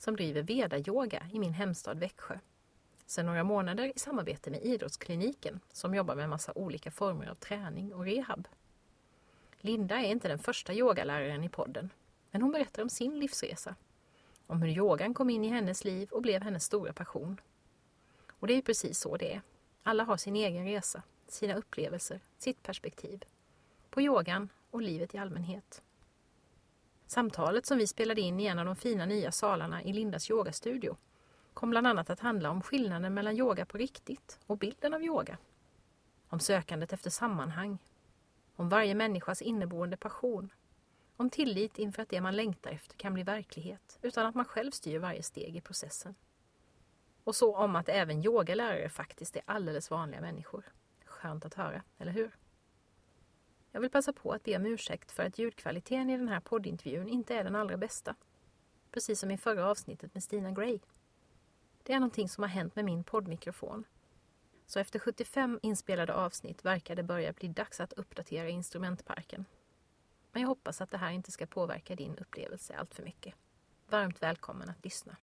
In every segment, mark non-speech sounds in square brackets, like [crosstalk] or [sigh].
som driver Veda-yoga i min hemstad Växjö. Sedan några månader i samarbete med Idrottskliniken som jobbar med massa olika former av träning och rehab. Linda är inte den första yogaläraren i podden, men hon berättar om sin livsresa. Om hur yogan kom in i hennes liv och blev hennes stora passion. Och det är precis så det är. Alla har sin egen resa, sina upplevelser, sitt perspektiv. På yogan och livet i allmänhet. Samtalet som vi spelade in i en av de fina nya salarna i Lindas yogastudio kom bland annat att handla om skillnaden mellan yoga på riktigt och bilden av yoga. Om sökandet efter sammanhang. Om varje människas inneboende passion. Om tillit inför att det man längtar efter kan bli verklighet utan att man själv styr varje steg i processen. Och så om att även yogalärare faktiskt är alldeles vanliga människor. Skönt att höra, eller hur? Jag vill passa på att be om ursäkt för att ljudkvaliteten i den här poddintervjun inte är den allra bästa. Precis som i förra avsnittet med Stina Gray. Det är någonting som har hänt med min poddmikrofon. Så efter 75 inspelade avsnitt verkar det börja bli dags att uppdatera instrumentparken. Men jag hoppas att det här inte ska påverka din upplevelse allt för mycket. Varmt välkommen att lyssna.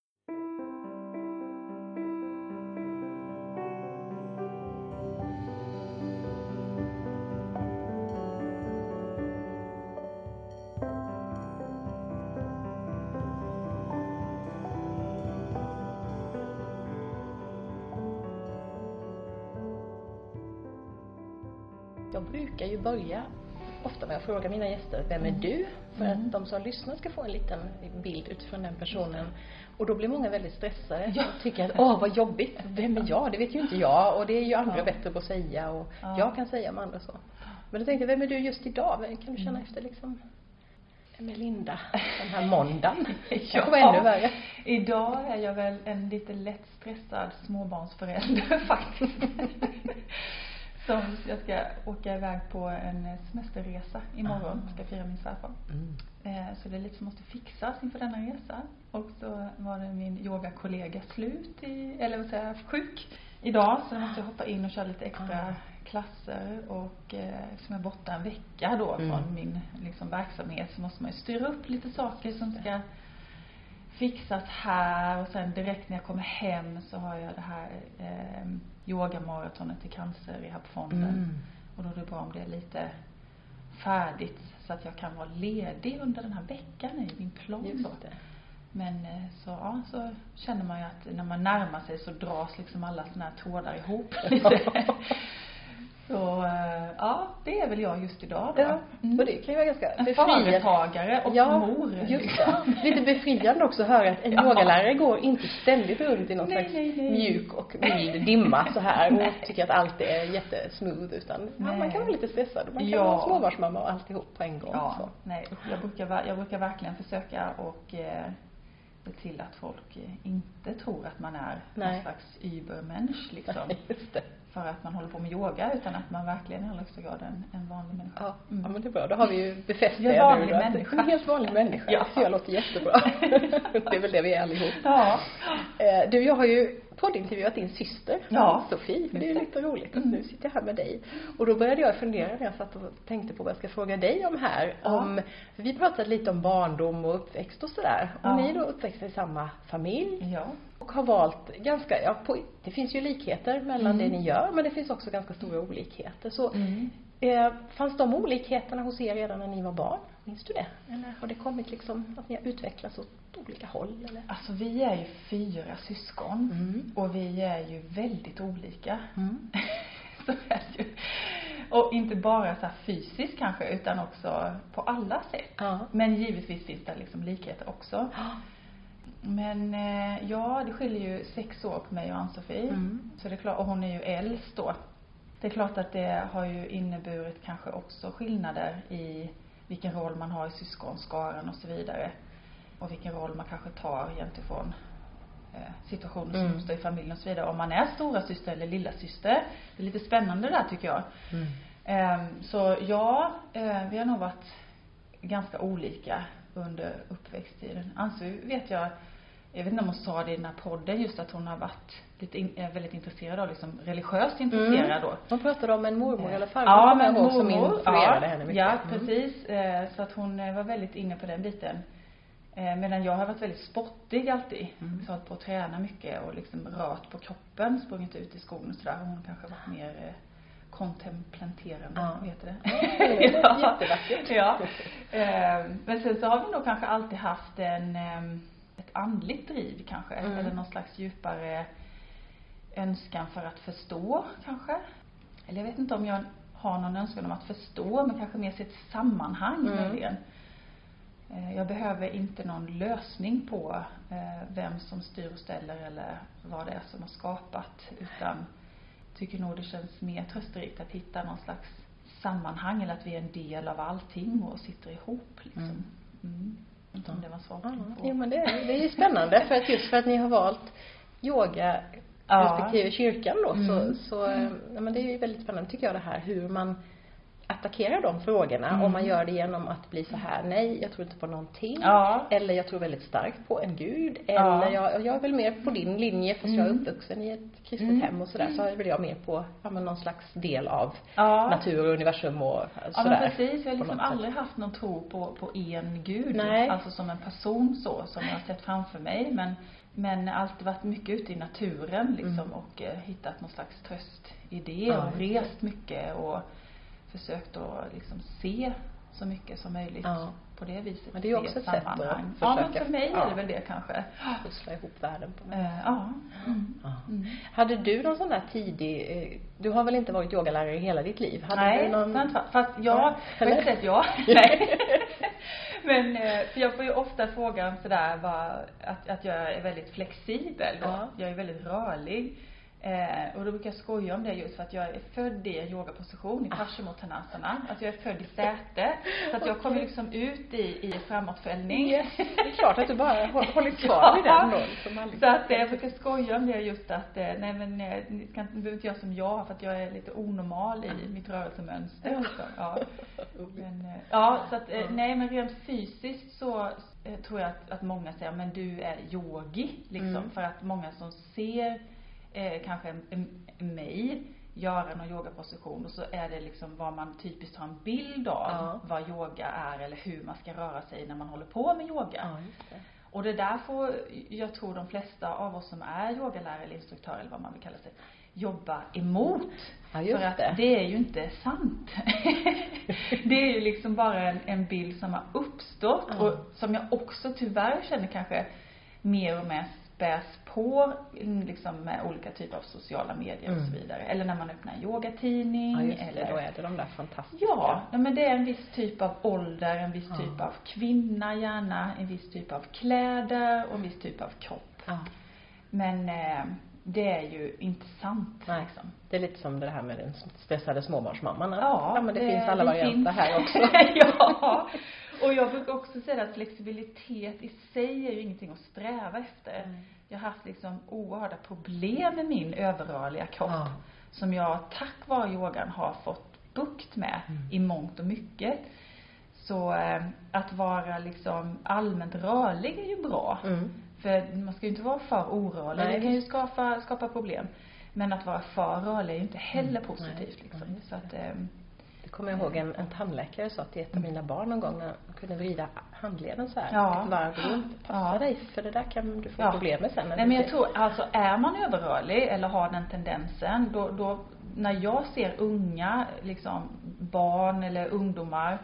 Jag brukar ju börja ofta med att fråga mina gäster, vem är du? För Mm. att de som lyssnar ska få en liten bild utifrån den personen. Och då blir många väldigt stressade Ja. och tycker att, åh vad jobbigt, vem är jag? Det vet ju inte jag och det är ju andra Ja. bättre på att säga och Ja. jag kan säga om andra så. Men då tänkte jag, vem är du just idag? Kan du känna Mm. efter liksom? Vem är Linda den här [laughs] måndagen? Ja. Var ännu värre. Idag är jag väl en lite lätt stressad småbarnsförälder [laughs] faktiskt. Som jag ska åka iväg på en semesterresa imorgon. Ah. Ska fira min svärfar. Mm. Eh, Så det är lite som måste fixas inför denna resa. Och så var det min yogakollega slut i, eller vad säger jag, sjuk idag. Så då måste jag hoppa in och köra lite extra Ah. klasser. Och eh, eftersom jag är borta en vecka då Mm. från min liksom, verksamhet så måste man ju styra upp lite saker som ska fixas här och sen direkt när jag kommer hem så har jag det här eh, yogamaratonet till Cancerrehabfonden. Mm. Och då är det bra om det är lite färdigt så att jag kan vara ledig under den här veckan är min plan då. Just det. Men eh, så, ja, så känner man ju att när man närmar sig så dras liksom alla såna här trådar ihop [laughs] lite. Så, eh, ja, det är väl jag just idag då. Ja, Mm. och det kan ju vara ganska En befriande. företagare och ja, mor. just det. Lite befriande också att höra att en [laughs] Ja. yogalärare går inte ständigt runt i någon Nej, slags nej, nej. mjuk och mild dimma så här Nej. och tycker att allt är jättesmooth utan ja, man Nej. kan vara lite stressad och man kan Ja. vara småbarnsmamma och alltihop på en gång. Ja, Så. nej. Jag brukar, jag brukar verkligen försöka och eh, se till att folk inte tror att man är Nej. någon slags übermensch liksom. [laughs] Just det. För att man håller på med yoga utan att man verkligen i allra högsta grad är en, en vanlig människa. Ja, Mm. ja men det är bra, då har vi ju befäst det vanlig nu då, människa. En helt vanlig människa. Ja. Det jag låter jättebra. [laughs] det är väl det vi är allihop. Ja. Eh, Du, jag har ju poddintervjuat din syster, Ja. Sofie. Det är ju lite roligt att Mm. nu sitter jag här med dig. Och då började jag fundera när jag satt och tänkte på vad jag ska fråga dig om här. Ja. Om, för vi pratade lite om barndom och uppväxt och sådär. Och Ja. ni är då uppväxta i samma familj Ja. och har valt ganska, ja, på, det finns ju likheter mellan Mm. det ni gör men det finns också ganska stora olikheter. Så Mm. eh, fanns de olikheterna hos er redan när ni var barn? Minns du det? Eller har det kommit liksom att ni har utvecklats åt olika håll eller? Alltså vi är ju fyra syskon Mm. och vi är ju väldigt olika. Mm. [laughs] så är det ju. Och inte bara så här fysiskt kanske utan också på alla sätt. Ja. Men givetvis finns det liksom likheter också. Men eh, ja, det skiljer ju sex år på mig och Ann-Sofie. Mm. Så det är klart, och hon är ju äldst då. Det är klart att det har ju inneburit kanske också skillnader i vilken roll man har i syskonskaran och så vidare. Och vilken roll man kanske tar gentemot eh, situationer som Mm. uppstår i familjen och så vidare. Om man är stora syster eller lilla syster. Det är lite spännande där tycker jag. Mm. Ehm, Så ja, eh, vi har nog varit ganska olika under uppväxttiden. Ansu vet jag, jag vet inte om hon sa det i den här podden just att hon har varit lite in, är väldigt intresserad av liksom religiöst intresserad då. Hon pratade om en mormor eller farmor Ja, kommer jag men ihåg, som mormor, influerade ja, henne mycket. Ja, Mm. precis. Eh, Så att hon eh, var väldigt inne på den biten. Eh, Medan jag har varit väldigt sportig alltid. Mm. Så hållit på att träna mycket och liksom rört på kroppen, sprungit ut i skogen och sådär. Hon kanske varit mer eh, kontemplanterande, Ja. heter det? [laughs] [laughs] Ja, jättevackert. ja. Eh, Men sen så har vi nog kanske alltid haft en, eh, ett andligt driv kanske. Mm. Eller någon slags djupare önskan för att förstå kanske. Eller jag vet inte om jag har någon önskan om att förstå men kanske mer se ett sammanhang Mm. möjligen. Eh, Jag behöver inte någon lösning på eh, vem som styr och ställer eller vad det är som har skapat utan tycker nog det känns mer trösterikt att hitta någon slags sammanhang eller att vi är en del av allting och sitter ihop liksom. Mm. Mm. Inte om det var svar på Ja, jo men det, är- det är ju spännande för att just för att ni har valt yoga Ja. respektive kyrkan då Mm. så, så eh, ja, men det är ju väldigt spännande tycker jag det här hur man attackerar de frågorna Mm. om man gör det genom att bli så här nej jag tror inte på någonting Ja. eller jag tror väldigt starkt på en gud Ja. eller jag, jag är väl mer på din linje fast jag är Mm. uppvuxen i ett kristet Mm. hem och sådär så är väl jag mer på ja, men någon slags del av Ja. natur och universum och Ja sådär. men precis, jag har liksom sätt. aldrig haft någon tro på, på en gud. Nej. Alltså som en person så, som jag har sett framför mig. Men, men alltid varit mycket ute i naturen liksom Mm. och eh, hittat någon slags tröst i det Ja, och rest mycket och försökt att liksom se så mycket som möjligt Ja. på det viset. Men det är ju också ett sätt att sammanhang. Ja men försöka- för mig ja. är det väl det kanske. pussla ihop världen på något Eh, ja. Mm. Ja. Mm. Hade du någon sån där tidig, eh, du har väl inte varit yogalärare i hela ditt liv? Hade Nej, du någon... sant? Fast jag, Ja, på ett sätt ja. Nej. Men, eh, för jag får ju ofta frågan sådär vad, att, att jag är väldigt flexibel. Ja. Jag är väldigt rörlig. Eh, och då brukar jag skoja om det just för att jag är född i en yogaposition i Paschimottanasana. Att jag är född i säte. Så att jag kommer liksom ut i, i framåtfällning. Yes, det är klart att du bara hå- [laughs] håller kvar vid den då. Liksom aldrig- Så att eh, jag brukar skoja om det just att, eh, nej men eh, ni ska inte, behöver inte göra som jag för att jag är lite onormal i mitt rörelsemönster. Ja. Så, ja. Men, eh, ja, så att, eh, nej men rent fysiskt så eh, tror jag att, att många säger, men du är yogi, liksom. Mm. För att många som ser eh, kanske mig göra någon yogaposition och så är det liksom vad man typiskt har en bild av Ja. vad yoga är eller hur man ska röra sig när man håller på med yoga. Ja, just det. Och det där får, jag tror de flesta av oss som är yogalärare eller instruktörer eller vad man vill kalla sig, jobba emot. Ja, just För att det. det är ju inte sant. [laughs] det är ju liksom bara en, en bild som har uppstått Ja. och som jag också tyvärr känner kanske mer och mer späs på mm, liksom med olika typer av sociala medier och så Mm. vidare. Eller när man öppnar en yogatidning Ja, just eller det. Då är det de där fantastiska. Ja, men det är en viss typ av ålder, en viss Ja. typ av kvinna gärna, en viss typ av kläder och en viss typ av kropp. Ja. Men eh, det är ju inte sant Nej. liksom. Det är lite som det här med den stressade småbarnsmamman. Ja, ja men det, finns alla det varianter finns. här också. [laughs] ja. Och jag brukar också säga att flexibilitet i sig är ju ingenting att sträva efter. Mm. Jag har haft liksom oerhörda problem med min överrörliga kropp. Ja. Som jag tack vare yogan har fått bukt med Mm. i mångt och mycket. Så eh, att vara liksom allmänt rörlig är ju bra. Mm. För man ska ju inte vara för orörlig. Nej, det kan ju skapa, skapa problem. Men att vara för rörlig är ju inte heller Mm. positivt liksom. Så att, eh, kommer jag ihåg en, en tandläkare sa till ett av mina barn någon gång när han kunde vrida handleden så här Ja. ett varv runt. Passa Ja. dig för det där kan du få Ja. problem med sen. Nej men jag ser- tror, alltså är man överrörlig eller har den tendensen, då, då när jag ser unga, liksom barn eller ungdomar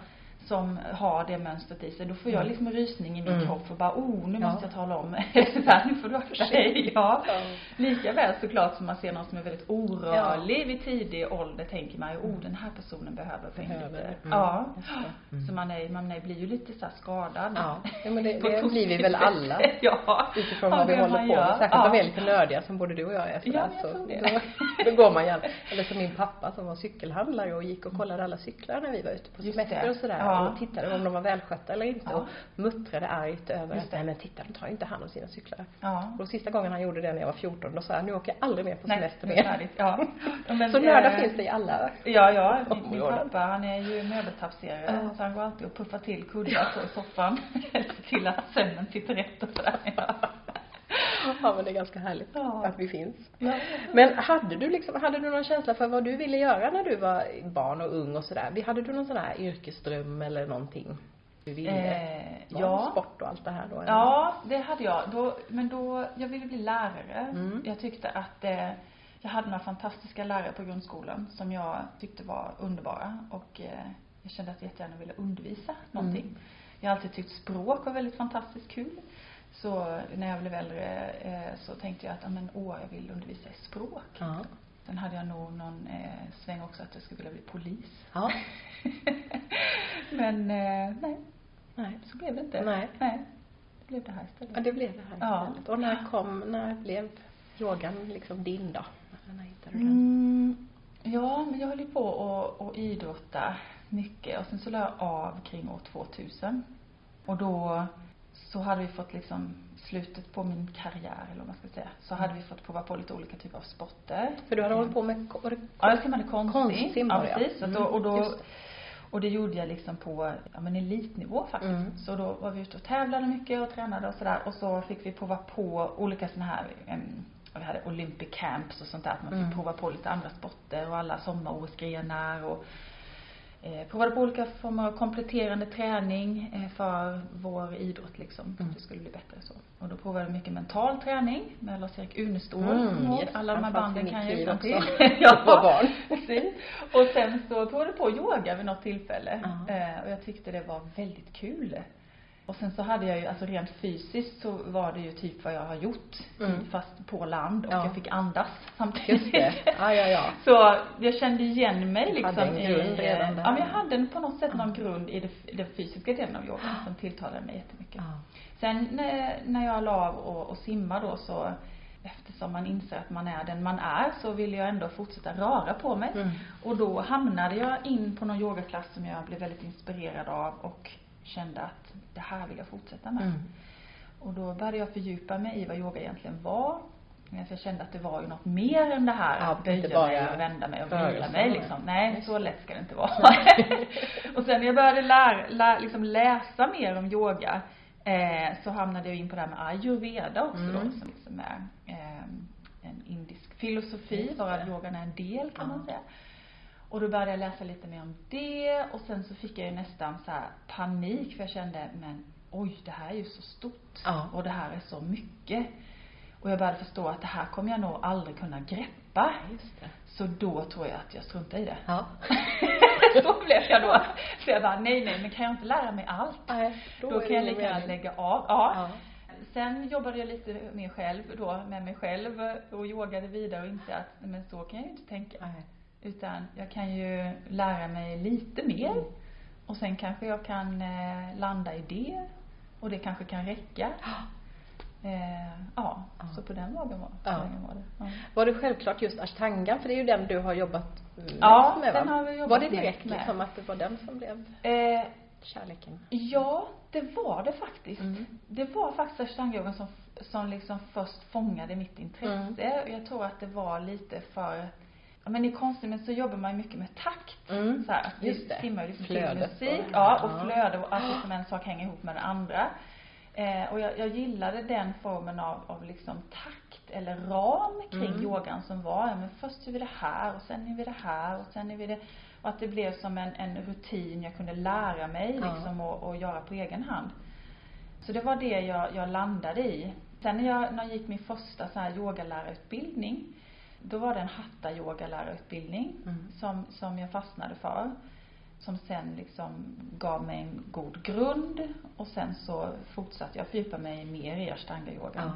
som har det mönstret i sig, då får jag Mm. liksom en rysning i min Mm. kropp och bara, oh nu Ja. måste jag tala om, [laughs] så här, nu får du akta dig. Ja. Ja. Lika väl såklart som man ser någon som är väldigt orörlig vid tidig ålder tänker man ju, oh den här personen behöver få in Behöver lite. Mm. Ja. Mm. Så man är, man är, blir ju lite så skadad. Ja, ja men det, [laughs] det blir vi väl alla. [laughs] ja. Utifrån Ja, vad vi håller på med. Särskilt Ja. om vi är lite nördiga som både du och jag är sådär. Ja, jag så det. Då, då går man gärna. Eller som min pappa som var cykelhandlare och gick och kollade alla cyklar när vi var ute på semester och sådär. Ja. Och tittade om de var välskötta eller inte Ja. och muttrade argt över att nej men titta de tar inte hand om sina cyklar. Ja. Och sista gången han gjorde det när jag var 14 då sa jag nu åker jag aldrig mer på semester är mer. Ja. [laughs] Men, Så nördar eh, finns det i alla Ja, ja. [laughs] Min, min pappa han är ju möbeltapetserare Ja. så han går alltid och puffar till kuddar i soffan. [laughs] Till att sömnen sitter rätt och sådär. Ja. [laughs] Ja men det är ganska härligt Ja. att vi finns. Men hade du liksom, hade du någon känsla för vad du ville göra när du var barn och ung och sådär? Hade du någon sån här yrkesdröm eller någonting? Du ville? Eh, ja. Sport och allt det här då? eller? Ja, det hade jag. Då, men då, jag ville bli lärare. Mm. Jag tyckte att eh, jag hade några fantastiska lärare på grundskolan som jag tyckte var underbara och eh, jag kände att jag jättegärna ville undervisa någonting. Mm. Jag har alltid tyckt språk var väldigt fantastiskt kul. Så när jag blev äldre eh, så tänkte jag att, men åh, jag vill undervisa i språk. Ja. Sen hade jag nog någon eh, sväng också att jag skulle vilja bli polis. Ja. [laughs] men eh, nej, Nej. så blev det inte. Nej. nej. Det blev det här istället. Ja, det blev det här Ja. istället. Och när kom, när blev yogan liksom din då? När hittade du den? Mm, ja, men jag höll ju på och, och idrotta mycket och sen så la jag av kring år 2000. Och då så hade vi fått liksom slutet på min karriär eller vad man ska säga. Så hade vi fått prova på lite olika typer av sporter. För du hade hållit på med, var det Ja, jag simmade konstsim. Konstsim ja, precis. Mm, då, och, då, just och det gjorde jag liksom på ja, men elitnivå faktiskt. Mm. Så då var vi ute och tävlade mycket och tränade och sådär. Och så fick vi prova på olika sådana här em, vi hade Olympic camps och sånt där. Att man fick Mm. prova på lite andra sporter och alla sommar-OS-grenar och eh, provade på olika former av kompletterande träning eh, för vår idrott liksom. Mm. att det skulle bli bättre så. Och då provade vi mycket mental träning med Lars-Erik Unestål. Mm. Alla de här banden kan jag utantill. [laughs] ja, barn. Och sen så provade jag på yoga vid något tillfälle. Ja. Eh, och jag tyckte det var väldigt kul. Och sen så hade jag ju, alltså rent fysiskt så var det ju typ vad jag har gjort. Mm. Fast på land och Ja. jag fick andas samtidigt. Just det. Ja, ja, ja. [laughs] Så jag kände igen mig liksom hade en grund i, redan där. Ja men jag hade på något sätt någon grund i det, den fysiska delen av yogan som tilltalade mig jättemycket. Ja. Sen när, när jag la av och, och simma då så eftersom man inser att man är den man är så ville jag ändå fortsätta röra på mig. Mm. Och då hamnade jag in på någon yogaklass som jag blev väldigt inspirerad av och kände att det här vill jag fortsätta med. Mm. Och då började jag fördjupa mig i vad yoga egentligen var. Så jag kände att det var ju något mer än det här Ja, att böja mig och vända mig och vrida rörelsen. mig liksom. Nej, så lätt ska det inte vara. [laughs] och sen när jag började lära, lä, liksom läsa mer om yoga eh, så hamnade jag in på det här med ayurveda också då, Mm. som liksom är eh, en indisk filosofi, varav yogan är en del kan Ja. man säga. Och då började jag läsa lite mer om det och sen så fick jag ju nästan så här panik för jag kände, men oj, det här är ju så stort. Ja. Och det här är så mycket. Och jag började förstå att det här kommer jag nog aldrig kunna greppa. Just det. Så då tror jag att jag struntar i det. Ja. [laughs] så blev jag då. Så jag bara, nej, nej, men kan jag inte lära mig allt? Nej, Då, det kan jag lika gärna lägga av. Ja. Ja. Sen jobbade jag lite mer själv då, med mig själv och yogade vidare och insåg att, men så kan jag ju inte tänka. Nej. Utan jag kan ju lära mig lite mer. Mm. Och sen kanske jag kan eh, landa i det. Och det kanske kan räcka. [gasps] Eh, ja, Ja. så på den vägen var, Ja. vägen var det. Ja. Var det självklart just ashtangan? För det är ju den du har jobbat mest Ja, med va? den har vi jobbat Var det direkt med. liksom att det var den som blev Eh, kärleken? ja, det var det faktiskt. Mm. Det var faktiskt ashtanga som, som liksom först fångade mitt intresse. Och jag tror att det var lite för Ja, men i konstnären så jobbar man ju mycket med takt. Mm. Så här, att Just det. simmar ju liksom till musik. Ja, och Ja. flöde och att liksom en sak hänger ihop med den andra. Eh, och jag, jag gillade den formen av, av liksom takt eller ram kring Mm. yogan som var, ja men först är vi det här och sen är vi det här och sen är vi det och att det blev som en, en rutin jag kunde lära mig Ja. liksom och, och göra på egen hand. Så det var det jag, jag landade i. Sen när jag, när jag gick min första så här yogalärarutbildning, då var det en hatta yogalärarutbildning Mm. som, som jag fastnade för. Som sen liksom gav mig en god grund och sen så fortsatte jag fördjupa mig mer i ashtanga-yogan. Ja.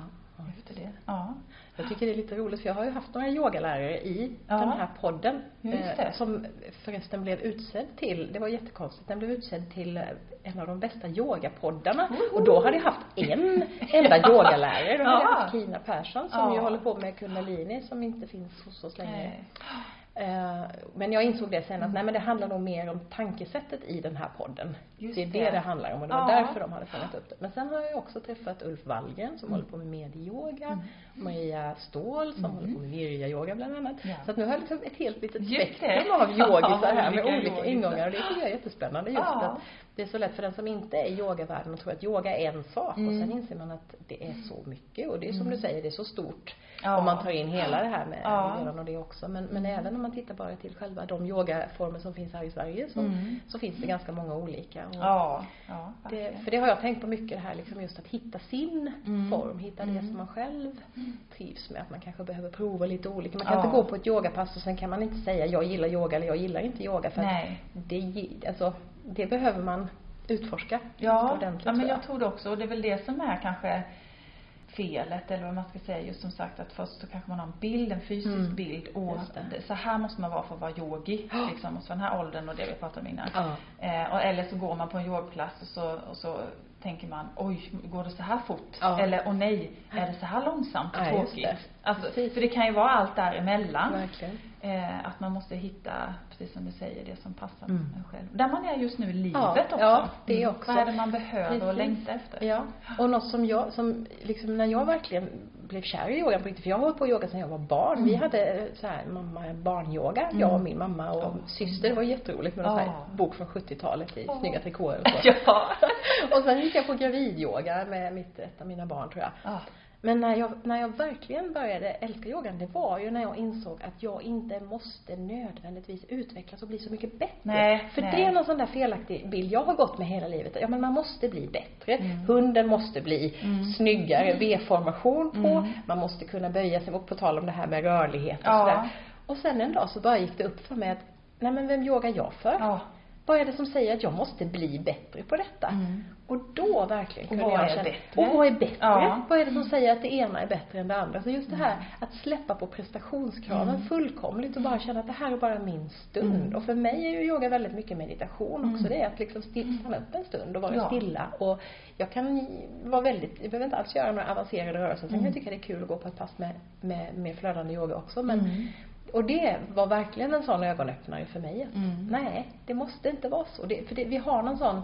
Efter det. Ja. Jag tycker det är lite roligt för jag har ju haft några yogalärare i Ja. den här podden. Just eh. Som förresten blev utsedd till, det var jättekonstigt, den blev utsedd till eh, en av de bästa yogapoddarna. Woho! Och då hade jag haft en enda [laughs] yogalärare. Då hade jag Ja. haft Kina Persson som ju håller på med kundalini som inte finns hos oss längre. Nej. Eh, Men jag insåg det sen att nej men det handlar nog mer om tankesättet i den här podden. Just det är det det. det handlar om och det var Ja. därför de hade fångat upp det. Men sen har jag också träffat Ulf Wallgren som håller på med medyoga, Maria Ståhl som håller på med virya-yoga bland annat. Ja. Så att nu har jag liksom ett helt litet spektrum av yogisar här med Olika yogisar. ingångar och det tycker jag är jättespännande just Ja. att det är så lätt för den som inte är i yogavärlden och tror att yoga är en sak och Mm. sen inser man att det är så mycket och det är som du säger, det är så stort Ja. om man tar in hela det här med Ja. och det också. Men, men även om man tittar bara till själva de yogaformer som finns här i Sverige så, Mm. så finns det ganska många olika. Ja, ja, det, för det har jag tänkt på mycket det här liksom just att hitta sin Mm. form, hitta det Mm. som man själv trivs med. Att man kanske behöver prova lite olika. Man kan inte gå på ett yogapass och sen kan man inte säga jag gillar yoga eller jag gillar inte yoga för Nej. det, alltså, det behöver man utforska Ja, ordentligt ja men jag tror det också. Och det är väl det som är kanske felet eller vad man ska säga just som sagt att först så kanske man har en bild, en fysisk Mm, bild och så här måste man vara för att vara yogi [gasps] liksom och så den här åldern och det vi pratade om innan. Ja. Eh, och, eller så går man på en yogklass och så, och så tänker man oj, går det så här fort? Ja. Eller åh nej, är det så här långsamt och Ja, tråkigt? det. Alltså, Precis. för det kan ju vara allt däremellan. Verkligen. Eh, att man måste hitta, precis som du säger, det som passar Mm. en själv. Där man är just nu i livet Ja, också. ja, det Mm. Vad också. är det man behöver och Precis. längtar efter? Ja, och något som jag, som liksom när jag verkligen blev kär i yogan på riktigt, för jag har hållit på yoga sedan jag var barn. Vi hade eh, så här mamma barnyoga, jag och min mamma och Mm. Syster. Det var jätteroligt med Ja. här bok från 70-talet i Ja. snygga trikåer och så. [laughs] Ja. och sen gick jag på gravidyoga med mitt, ett av mina barn tror jag. ja. Men när jag, när jag verkligen började älska yogan, det var ju när jag insåg att jag inte måste nödvändigtvis utvecklas och bli så mycket bättre. Nej, För nej. det är någon sån där felaktig bild jag har gått med hela livet. Ja men man måste bli bättre. Mm. Hunden måste bli snyggare, V-formation på. Mm. Man måste kunna böja sig, och på tal om det här med rörlighet och Ja. sådär. Och sen en dag så bara gick det upp för mig att, nej men vem yogar jag för? Ja. Vad är det som säger att jag måste bli bättre på detta? Mm. Och då verkligen Och kunde vad jag är känna, bättre? och vad är bättre? Ja. Vad är det som säger att det ena är bättre än det andra? Så just det här Mm. att släppa på prestationskraven fullkomligt och bara känna att det här är bara min stund. Mm. Och för mig är ju yoga väldigt mycket meditation också. Det är att liksom sti- stanna upp en stund och vara Ja. stilla. Och jag kan vara väldigt, jag behöver inte alls göra några avancerade rörelser. Sen kan Mm. jag tycka det är kul att gå på ett pass med, med, med flödande yoga också. Men Mm. och det var verkligen en sån ögonöppnare för mig. Att, Mm. Nej, det måste inte vara så. Det, för det, vi har någon sån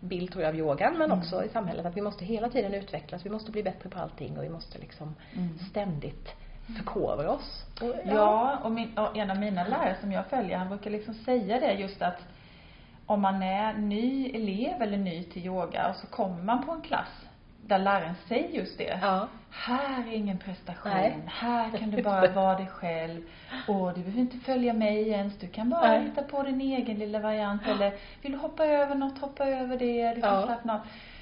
bild tror jag av yogan men Mm. också i samhället att vi måste hela tiden utvecklas, vi måste bli bättre på allting och vi måste liksom Mm. ständigt förkovra oss. Och, Ja, och, min, och en av mina lärare som jag följer, han brukar liksom säga det just att om man är ny elev eller ny till yoga och så kommer man på en klass där läraren säger just det. Ja. Här är ingen prestation. Nej. Här kan du bara vara dig själv. Och du behöver inte följa mig ens. Du kan bara Nej. hitta på din egen lilla variant. Eller vill du hoppa över något, hoppa över det. Du kan Ja. slappna av.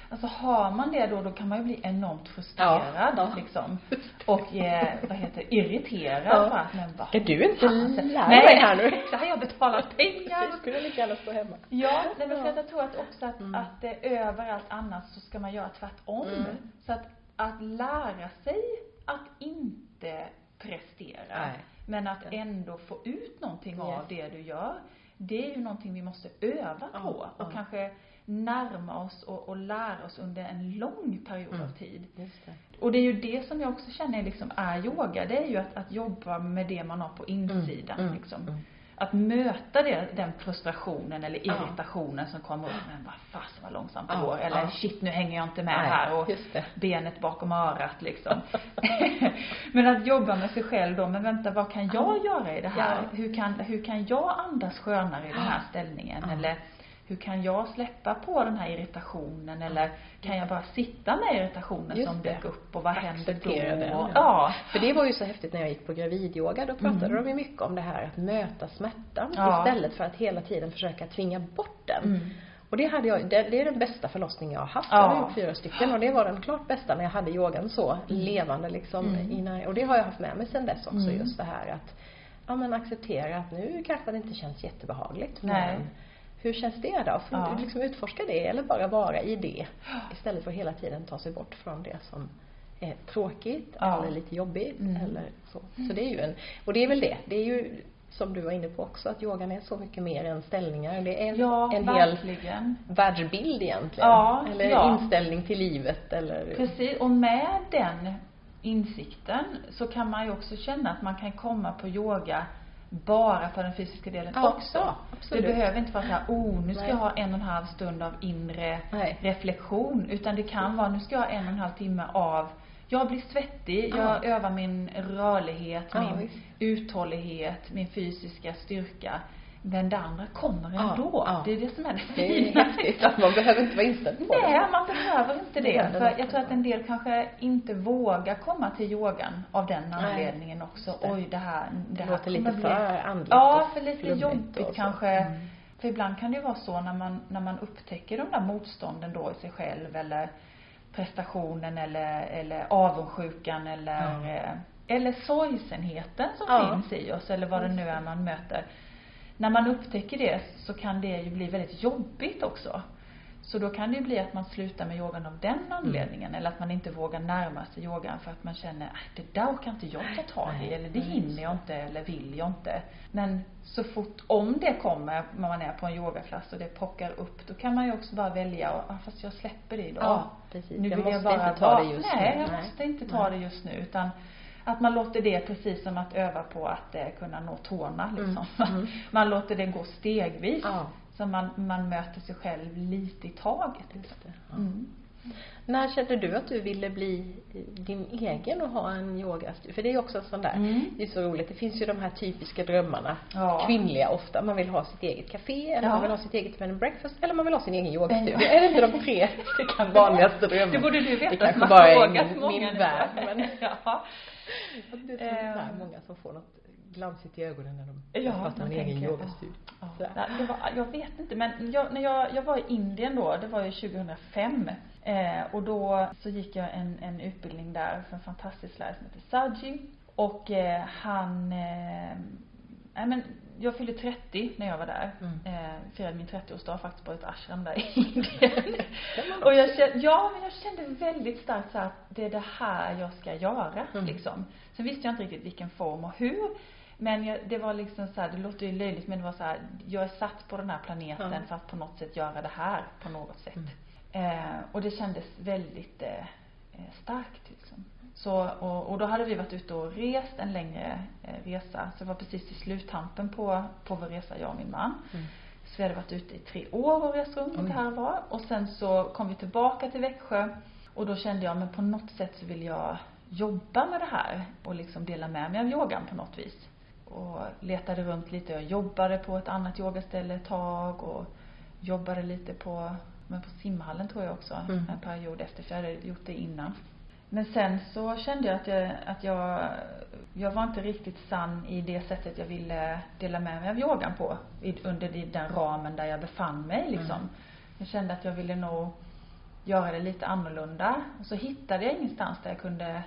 Alltså har man det då, då kan man ju bli enormt frustrerad Ja, ja. liksom. Och eh, vad heter det, irriterad Ja. för att men vad Ska du inte fasen. lära Nej, mig här nu? det har jag betalat pengar. Du skulle lika gärna stå hemma. Ja, nej, men för att jag tror att också att, Mm. att det överallt annars så ska man göra tvärtom. Mm. Så att, att lära sig att inte prestera, Nej. men att ändå få ut någonting av Yes. det du gör. Det är ju någonting vi måste öva Ja, på och ja. kanske närma oss och, och lära oss under en lång period Mm. av tid. Just det. Och det är ju det som jag också känner liksom är yoga. Det är ju att, att jobba med det man har på insidan mm, liksom. mm. Att möta det, den frustrationen eller Ja. irritationen som kommer upp. Men vad fasen vad långsamt det Ja, går. Eller ja. shit nu hänger jag inte med Nej, här. Och benet bakom örat liksom. [laughs] men att jobba med sig själv då. Men vänta vad kan jag göra i det här? Ja. Hur, kan, hur kan jag andas skönare i den här ställningen? Ja. Eller hur kan jag släppa på den här irritationen? Eller kan jag bara sitta med irritationen Just som dök upp och vad händer då? den, ja. Ja. För det var ju så häftigt när jag gick på gravidyoga. Då pratade Mm. de ju mycket om det här att möta smärtan Ja. istället för att hela tiden försöka tvinga bort den. Mm. Och det hade jag, det, det är den bästa förlossningen jag har haft. Ja. Jag har gjort fyra stycken och det var den klart bästa när jag hade yogan så levande liksom Mm. innan, och det har jag haft med mig sen dess också Mm. just det här att ja men acceptera att nu kanske det inte känns jättebehagligt Nej. Hur känns det då? Får Ja. liksom utforska det eller bara vara i det istället för att hela tiden ta sig bort från det som är tråkigt Ja. eller lite jobbigt Mm. eller så. Så det är ju en, och det är väl det, det är ju som du var inne på också, att yogan är så mycket mer än ställningar. Det är Ja, en hel verkligen. världsbild egentligen. Ja, eller ja. inställning till livet eller Precis, och med den insikten så kan man ju också känna att man kan komma på yoga bara för den fysiska delen Ja, också. absolut. Det behöver inte vara så här, oh nu ska Nej. jag ha en och en halv stund av inre Nej. reflektion. Utan det kan vara, nu ska jag ha en och en halv timme av jag blir svettig, jag Ja. övar min rörlighet, Ja, min visst. uthållighet, min fysiska styrka. Men det andra kommer Ja, ändå. ja. Det är det som är det Det är fina. häftigt att man behöver inte vara inställd på Nej, det. man behöver inte Det För jag tror att en del kanske inte vågar komma till yogan av den Nej, anledningen också. det. Oj, det här, det, Det här låter lite kommer för andligt Ja, för lite jobbigt kanske. Mm. För ibland kan det ju vara så när man, när man upptäcker de där motstånden då i sig själv eller prestationen eller, eller avundsjukan eller, Ja. eh, eller sorgsenheten som Ja. finns i oss eller vad det nu är man möter. När man upptäcker det så kan det ju bli väldigt jobbigt också. Så då kan det ju bli att man slutar med yogan av den Mm. anledningen eller att man inte vågar närma sig yogan för att man känner att det där orkar inte jag ta tag i Nej, eller det nej, hinner jag inte eller vill jag inte. Men så fort, om det kommer när man är på en yogaklass och det pockar upp, då kan man ju också bara välja och, ah, fast jag släpper det idag. Ja, precis. Nu Jag vill jag bara inte ta det just Nej, nu. jag Nej. måste inte ta det just nu utan att man låter det precis som att öva på att eh, kunna nå tårna liksom. Mm, [laughs] mm. Man låter det gå stegvis. Ja. Så man, man möter sig själv lite i taget. Liksom. Ja. Mm. När kände du att du ville bli din egen och ha en yogastudio? För det är ju också en sån där, Mm. det är så roligt. Det finns ju de här typiska drömmarna. Ja. Kvinnliga ofta. Man vill ha sitt eget café, eller Ja. man vill ha sitt eget bed and breakfast, eller man vill ha sin egen yogastudio. Är det inte de tre [laughs] vanligaste drömmarna? Det borde du veta Det kanske bara är min, min värld, men [laughs] ja. [laughs] det är så här Ehm. många som får något glansigt i ögonen när de Ja, man en egen yogastudio. Ja. Det var, jag vet inte men jag, när jag, jag var i Indien då, det var ju 2005. Eh, och då så gick jag en, en utbildning där för en fantastisk lärare som heter Saji. Och eh, han, eh, men jag fyllde 30 när jag var där. Mm. Eh, firade min 30-årsdag faktiskt på ett ashram där i [laughs] Indien. och jag kände, ja men jag kände väldigt starkt så att det är det här jag ska göra Mm. liksom. Sen visste jag inte riktigt vilken form och hur. Men jag, det var liksom så här, det låter ju löjligt men det var så här, jag är satt på den här planeten Ja. för att på något sätt göra det här på något sätt. Mm. Eh, och det kändes väldigt eh, starkt liksom. Så, och, och då hade vi varit ute och rest en längre eh, resa. Så det var precis i sluttampen på, på vår resa, jag och min man. Mm. Så vi hade varit ute i tre år och rest runt Oj. lite här var. Och sen så kom vi tillbaka till Växjö. Och då kände jag, men på något sätt så vill jag jobba med det här. Och liksom dela med mig av yogan på något vis. Och letade runt lite. Jag jobbade på ett annat yogaställe ett tag och jobbade lite på, men på simhallen tror jag också. Mm. En period efter, för jag hade gjort det innan. Men sen så kände jag att jag, att jag, jag var inte riktigt sann i det sättet jag ville dela med mig av yogan på. Under den ramen där jag befann mig liksom. Mm. Jag kände att jag ville nog göra det lite annorlunda. Och så hittade jag ingenstans där jag kunde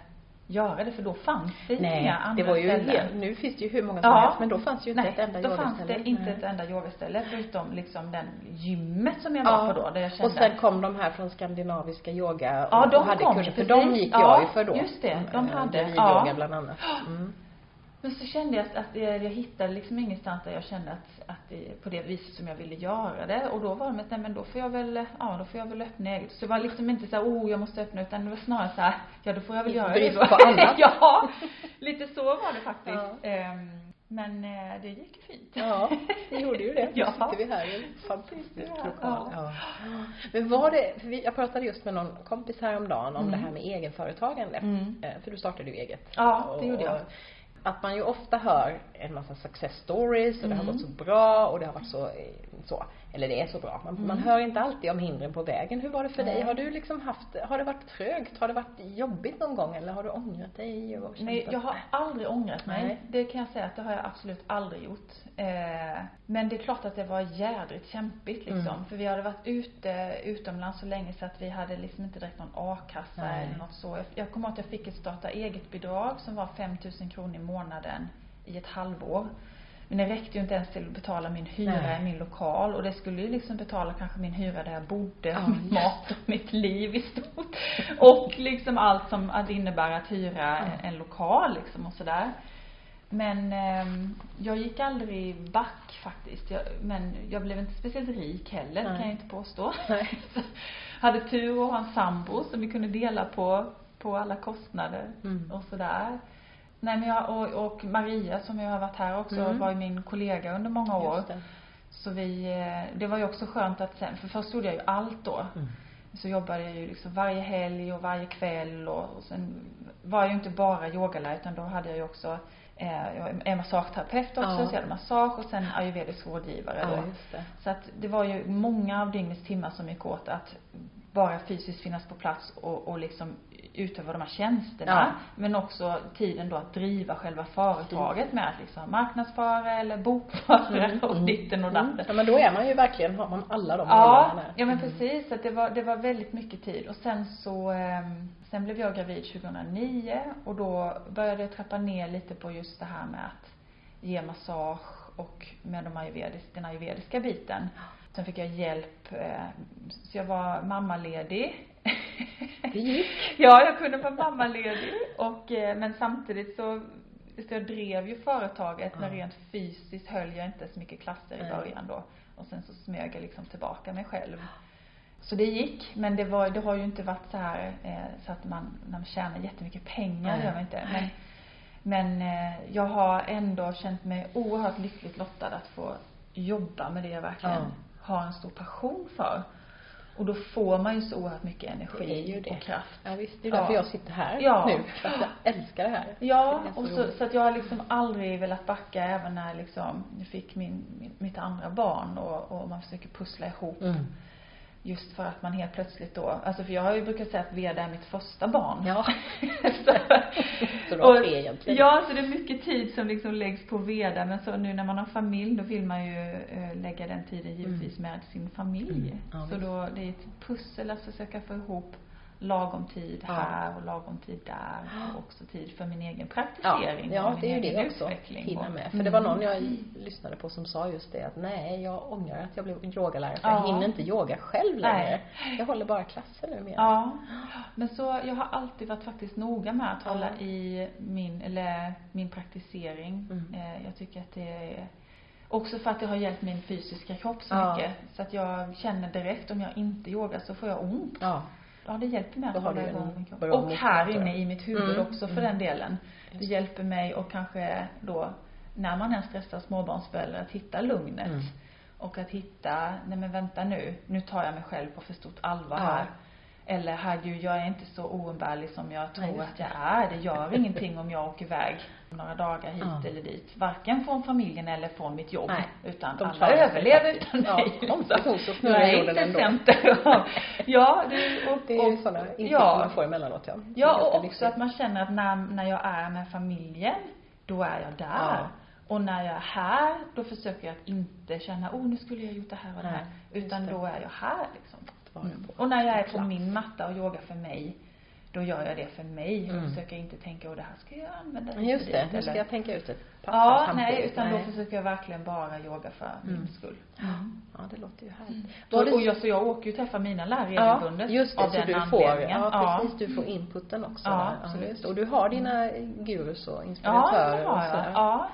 göra det för då fanns det inga Nej, andra det var ju ställen. helt, nu finns det ju hur många som Ja. helst men då fanns ju inte Nej, ett enda då yogaställe. fanns det inte Nej. ett enda yogaställe förutom liksom den gymmet som jag var på då. Där jag kände och sen kom de här från skandinaviska yoga Ja, och, de och hade kom kurser, för precis. de gick Ja, jag ju för då. just det, de Eh, hade, Gravidyoga ja. bland annat. Mm. Men så kände jag att, att jag, hittade liksom ingenstans där jag kände att, att det, på det viset som jag ville göra det. Och då var det med att, nej men då får jag väl, ja då får jag väl öppna eget. Så det var liksom inte så här, oh jag måste öppna utan det var snarare så här, ja då får jag väl göra det på annat. [laughs] ja, lite så var det faktiskt. Ja. Ehm, men eh, det gick ju fint. Ja, det gjorde ju det. [laughs] Nu Ja. sitter vi här i en fantastisk lokal. ja. Ja. Men var det, för vi, jag pratade just med någon kompis häromdagen om Mm. det här med egenföretagande. Mm. Eh, För du startade ju eget. Ja, det gjorde jag. Och Att man ju ofta hör en massa success stories och det har Mm. gått så bra och det har varit så, så eller det är så bra. Man, man Mm. hör inte alltid om hindren på vägen. Hur var det för dig? Nej. Har du liksom haft, har det varit trögt? Har det varit jobbigt någon gång eller har du ångrat dig? Och Nej, jag har aldrig ångrat mig. Nej. Det kan jag säga att det har jag absolut aldrig gjort. Eh, men det är klart att det var jädrigt kämpigt liksom. Mm. För vi hade varit ute utomlands så länge så att vi hade liksom inte direkt någon a-kassa Nej. eller något så. Jag, jag kommer ihåg att jag fick ett starta eget bidrag som var 5000 kronor i månaden i ett halvår. Men det räckte ju inte ens till att betala min hyra Nej. i min lokal och det skulle ju liksom betala kanske min hyra där jag bodde, Ja, min mat och mitt liv i stort. Och liksom allt som att innebär att hyra Ja. en lokal liksom och sådär. Men ehm, jag gick aldrig back faktiskt. Jag, men jag blev inte speciellt rik heller, Nej. kan jag inte påstå. Nej. [laughs] Hade tur att ha en sambo som vi kunde dela på, på alla kostnader Mm. och sådär. Nej men jag, och, och Maria som jag har varit här också Mm. var ju min kollega under många år. Just det. Så vi, eh, det var ju också skönt att sen, för först gjorde jag ju allt då. Mm. Så jobbade jag ju liksom varje helg och varje kväll och, och sen var jag ju inte bara yogalärare utan då hade jag ju också eh, jag är massageterapeut också, Ja. så jag hade massage och sen ayurvedisk rådgivare Ja, då. Så att det var ju många av dygnets timmar som gick åt att bara fysiskt finnas på plats och, och liksom utöva de här tjänsterna. Ja. Men också tiden då att driva själva företaget med att liksom marknadsföra eller bokföra och ditten och datten. Mm. Ja men då är man ju verkligen, har man alla de Ja, ja men precis. Så att det var, det var väldigt mycket tid. Och sen så, ehm, sen blev jag gravid 2009 och då började jag trappa ner lite på just det här med att ge massage och med de ayurvedis, den ayurvediska biten. Sen fick jag hjälp, eh, så jag var mammaledig. Det gick. [laughs] Ja, jag kunde vara mammaledig och, eh, men samtidigt så, så jag drev ju företaget men Ja. rent fysiskt höll jag inte så mycket klasser i början då. Och sen så smög jag liksom tillbaka mig själv. Så det gick, men det var, det har ju inte varit så här eh, så att man, när man tjänar jättemycket pengar, Nej. gör man inte. Men, men eh, jag har ändå känt mig oerhört lyckligt lottad att få jobba med det jag verkligen Ja. Har en stor passion för. Och då får man ju så oerhört mycket energi Det är ju det. och kraft. Ja visst, det är därför Ja. jag sitter här Ja. nu. För att jag älskar det här. Ja, Det så och så, roligt. så att jag har liksom aldrig velat backa även när liksom jag fick min, min, mitt andra barn och, och man försöker pussla ihop Mm. Just för att man helt plötsligt då, alltså för jag har ju brukat säga att Veda är mitt första barn. Ja. [laughs] så, [laughs] Så har och- egentligen. Ja, så det är mycket tid som liksom läggs på Veda men så nu när man har familj då vill man ju eh, lägga den tiden givetvis med sin familj. Mm. Ja, så visst. då, det är ett pussel att försöka få ihop lagom tid Ja. här och lagom tid där [gasps] och också tid för min egen Ja, praktisering ja och min det är ju det också. utveckling. Hinna och- med. För det var Mm. någon jag lyssnade på som sa just det att nej, jag ångrar att jag blev yogalärare för Ja. jag hinner inte yoga själv längre. Nej. Jag håller bara klasser numera. Ja. Men så, jag har alltid varit faktiskt noga med att Ja. hålla i min, eller min praktisering. Mm. Eh, Jag tycker att det är Också för att det har hjälpt min fysiska kropp så Ja. mycket. Så att jag känner direkt om jag inte yogar så får jag ont. Ja. Ja, det hjälper mig att hålla igång min kropp. Och här inne i mitt huvud Mm, också för mm. den delen. Det hjälper mig och kanske då när man är stressad småbarnsförälder att hitta lugnet. Mm. Och att hitta, nej men vänta nu, nu tar jag mig själv på för stort allvar Ja. här. Eller herregud, jag är inte så oumbärlig som jag tror Nej, att jag är. Det gör ingenting om jag åker iväg några dagar hit Ja. eller dit. Varken från familjen eller från mitt jobb. Nej, utan de alla överlever utan Ja, mig. konstigt nog så snurrar jorden ändå. av- Ja, det, och, Det är ju och, sådana insikter ja. man får emellanåt ja. Ja, och också viktigt. att man känner att när, när jag är med familjen, då är jag där. Ja. Och när jag är här, då försöker jag att inte känna, oh nu skulle jag gjort det här och det här. Utan det. då är jag här liksom. Vara Mm. på Och när jag är på min matta och yogar för mig, då gör jag det för mig. Mm. Och försöker inte tänka, oh det här ska jag använda hit Just det, dit", nu ska jag tänka ut ett pass Ja, samtidigt. nej, utan nej. då försöker jag verkligen bara yoga för min Mm. skull. Ja, det låter ju härligt. Mm. Och, det och jag, så jag åker ju och träffar mina lärare Ja, regelbundet just det, av så den du får, anledningen. ja precis, du får inputen också Ja, där. absolut. det. Och du har dina gurus och Ja, inspiratörer det och har jag. sådär. Ja.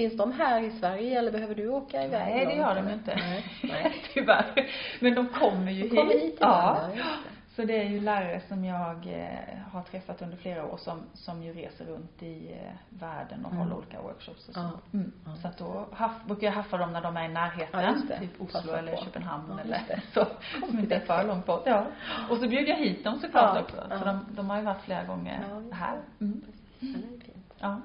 Finns de här i Sverige eller behöver du åka iväg? Nej, det gör de inte. Nej, [laughs] nej. Tyvärr. Men de kommer ju De kommer hit. hit ja. det. Så det är ju lärare som jag eh, har träffat under flera år som, som ju reser runt i eh, världen och Mm. håller olika workshops och så. Mm. Ja. Så att då haff, brukar jag haffa dem när de är i närheten. Ja. Typ Oslo Passa eller på. Köpenhamn Ja, eller [laughs] så. Som inte är för långt bort. Ja. Och så bjuder jag hit dem såklart Ja, också. Så de, de har ju varit flera gånger här. Mm. Ja. Ja.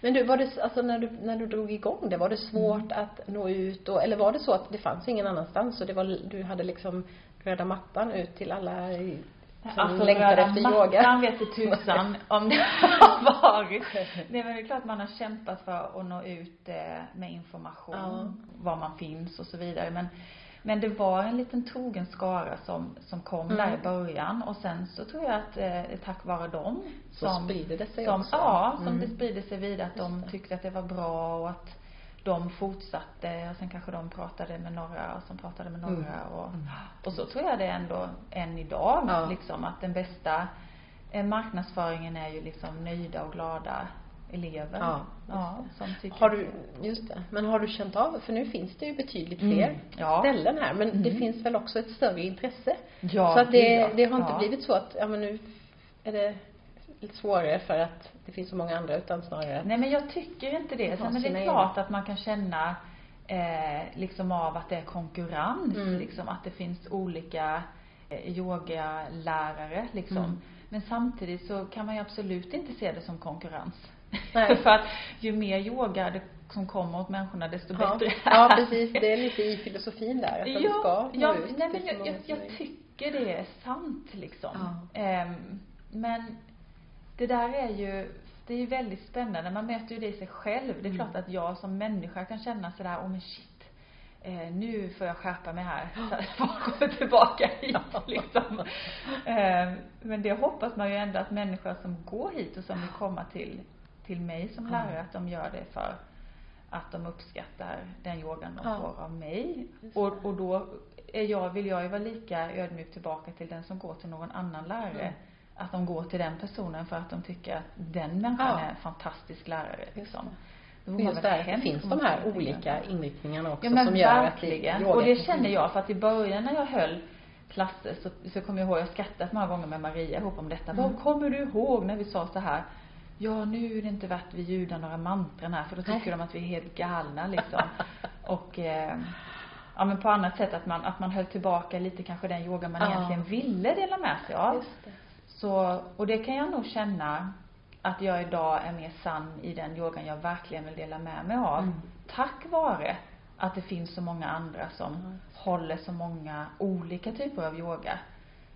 Men du, var det, alltså när du, när du drog igång det, var det svårt Mm. att nå ut och, eller var det så att det fanns ingen annanstans och det var, du hade liksom röda mattan ut till alla i- som Alltså längtade röda efter mattan yoga? vet du tusan [laughs] om det [laughs] har varit. Nej men det är klart man har kämpat för att nå ut eh, med information, Ja. var man finns och så vidare. Men, men det var en liten trogen skara som, som kom Mm. där i början och sen så tror jag att eh, tack vare dem Så sprider det sig som, också. Ja, som Mm. det sprider sig vidare att de tyckte att det var bra och att de fortsatte och sen kanske de pratade med några och som pratade med några Mm. och, Mm. och så tror jag det är ändå än idag Ja. liksom att den bästa eh, marknadsföringen är ju liksom nöjda och glada elever. Ja, just ja som tycker Har du, det- just det. Men har du känt av, för nu finns det ju betydligt Mm. fler Ja. ställen här, men det Mm. finns väl också ett större intresse? Ja, så att det, ja. det har inte Ja. blivit så att, ja men nu är det lite svårare för att det finns så många andra utan snarare Nej men jag tycker inte det. Sen, men det är klart att man kan känna eh, liksom av att det är konkurrens. Mm. Liksom att det finns olika eh, yogalärare liksom. Mm. Men samtidigt så kan man ju absolut inte se det som konkurrens. [laughs] För att ju mer yoga det som kommer åt människorna desto ja. bättre ja, [laughs] precis. Det är lite i filosofin där, att de ska nå ja, ut nej, men jag, jag, jag tycker det är sant liksom. Ja. Ehm, men det där är ju, det är ju väldigt spännande. Man möter ju det i sig själv. Det är Mm. klart att jag som människa kan känna sådär, åh men shit. Eh, nu får jag skärpa mig här. [gasps] Så att kommer tillbaka hit [laughs] liksom. Ehm, men det hoppas man ju ändå att människor som går hit och som vill komma till, till mig som lärare, att de gör det för att de uppskattar den yogan de får av mig. Just Och, och då är jag, vill jag ju vara lika ödmjuk tillbaka till den som går till någon annan lärare. Mm. Att de går till den personen för att de tycker att den människan Ja. är en fantastisk lärare liksom. Det just väl där, det finns de här olika inriktningarna också Ja men som gör verkligen. att yoga och det känner jag för att i början när jag höll klasser så, så kommer jag ihåg, jag skrattat många gånger med Maria ihop om detta. Mm. Vad kommer du ihåg när vi sa så här? Ja, nu är det inte värt vi ljudar några mantran här för då tycker de att vi är helt galna liksom. och eh, ja men på annat sätt att man, att man höll tillbaka lite kanske den yoga man Ja. egentligen ville dela med sig av. Just det. Så, och det kan jag nog känna att jag idag är mer sann i den yogan jag verkligen vill dela med mig av. Mm. Tack vare att det finns så många andra som Ja. håller så många olika typer av yoga.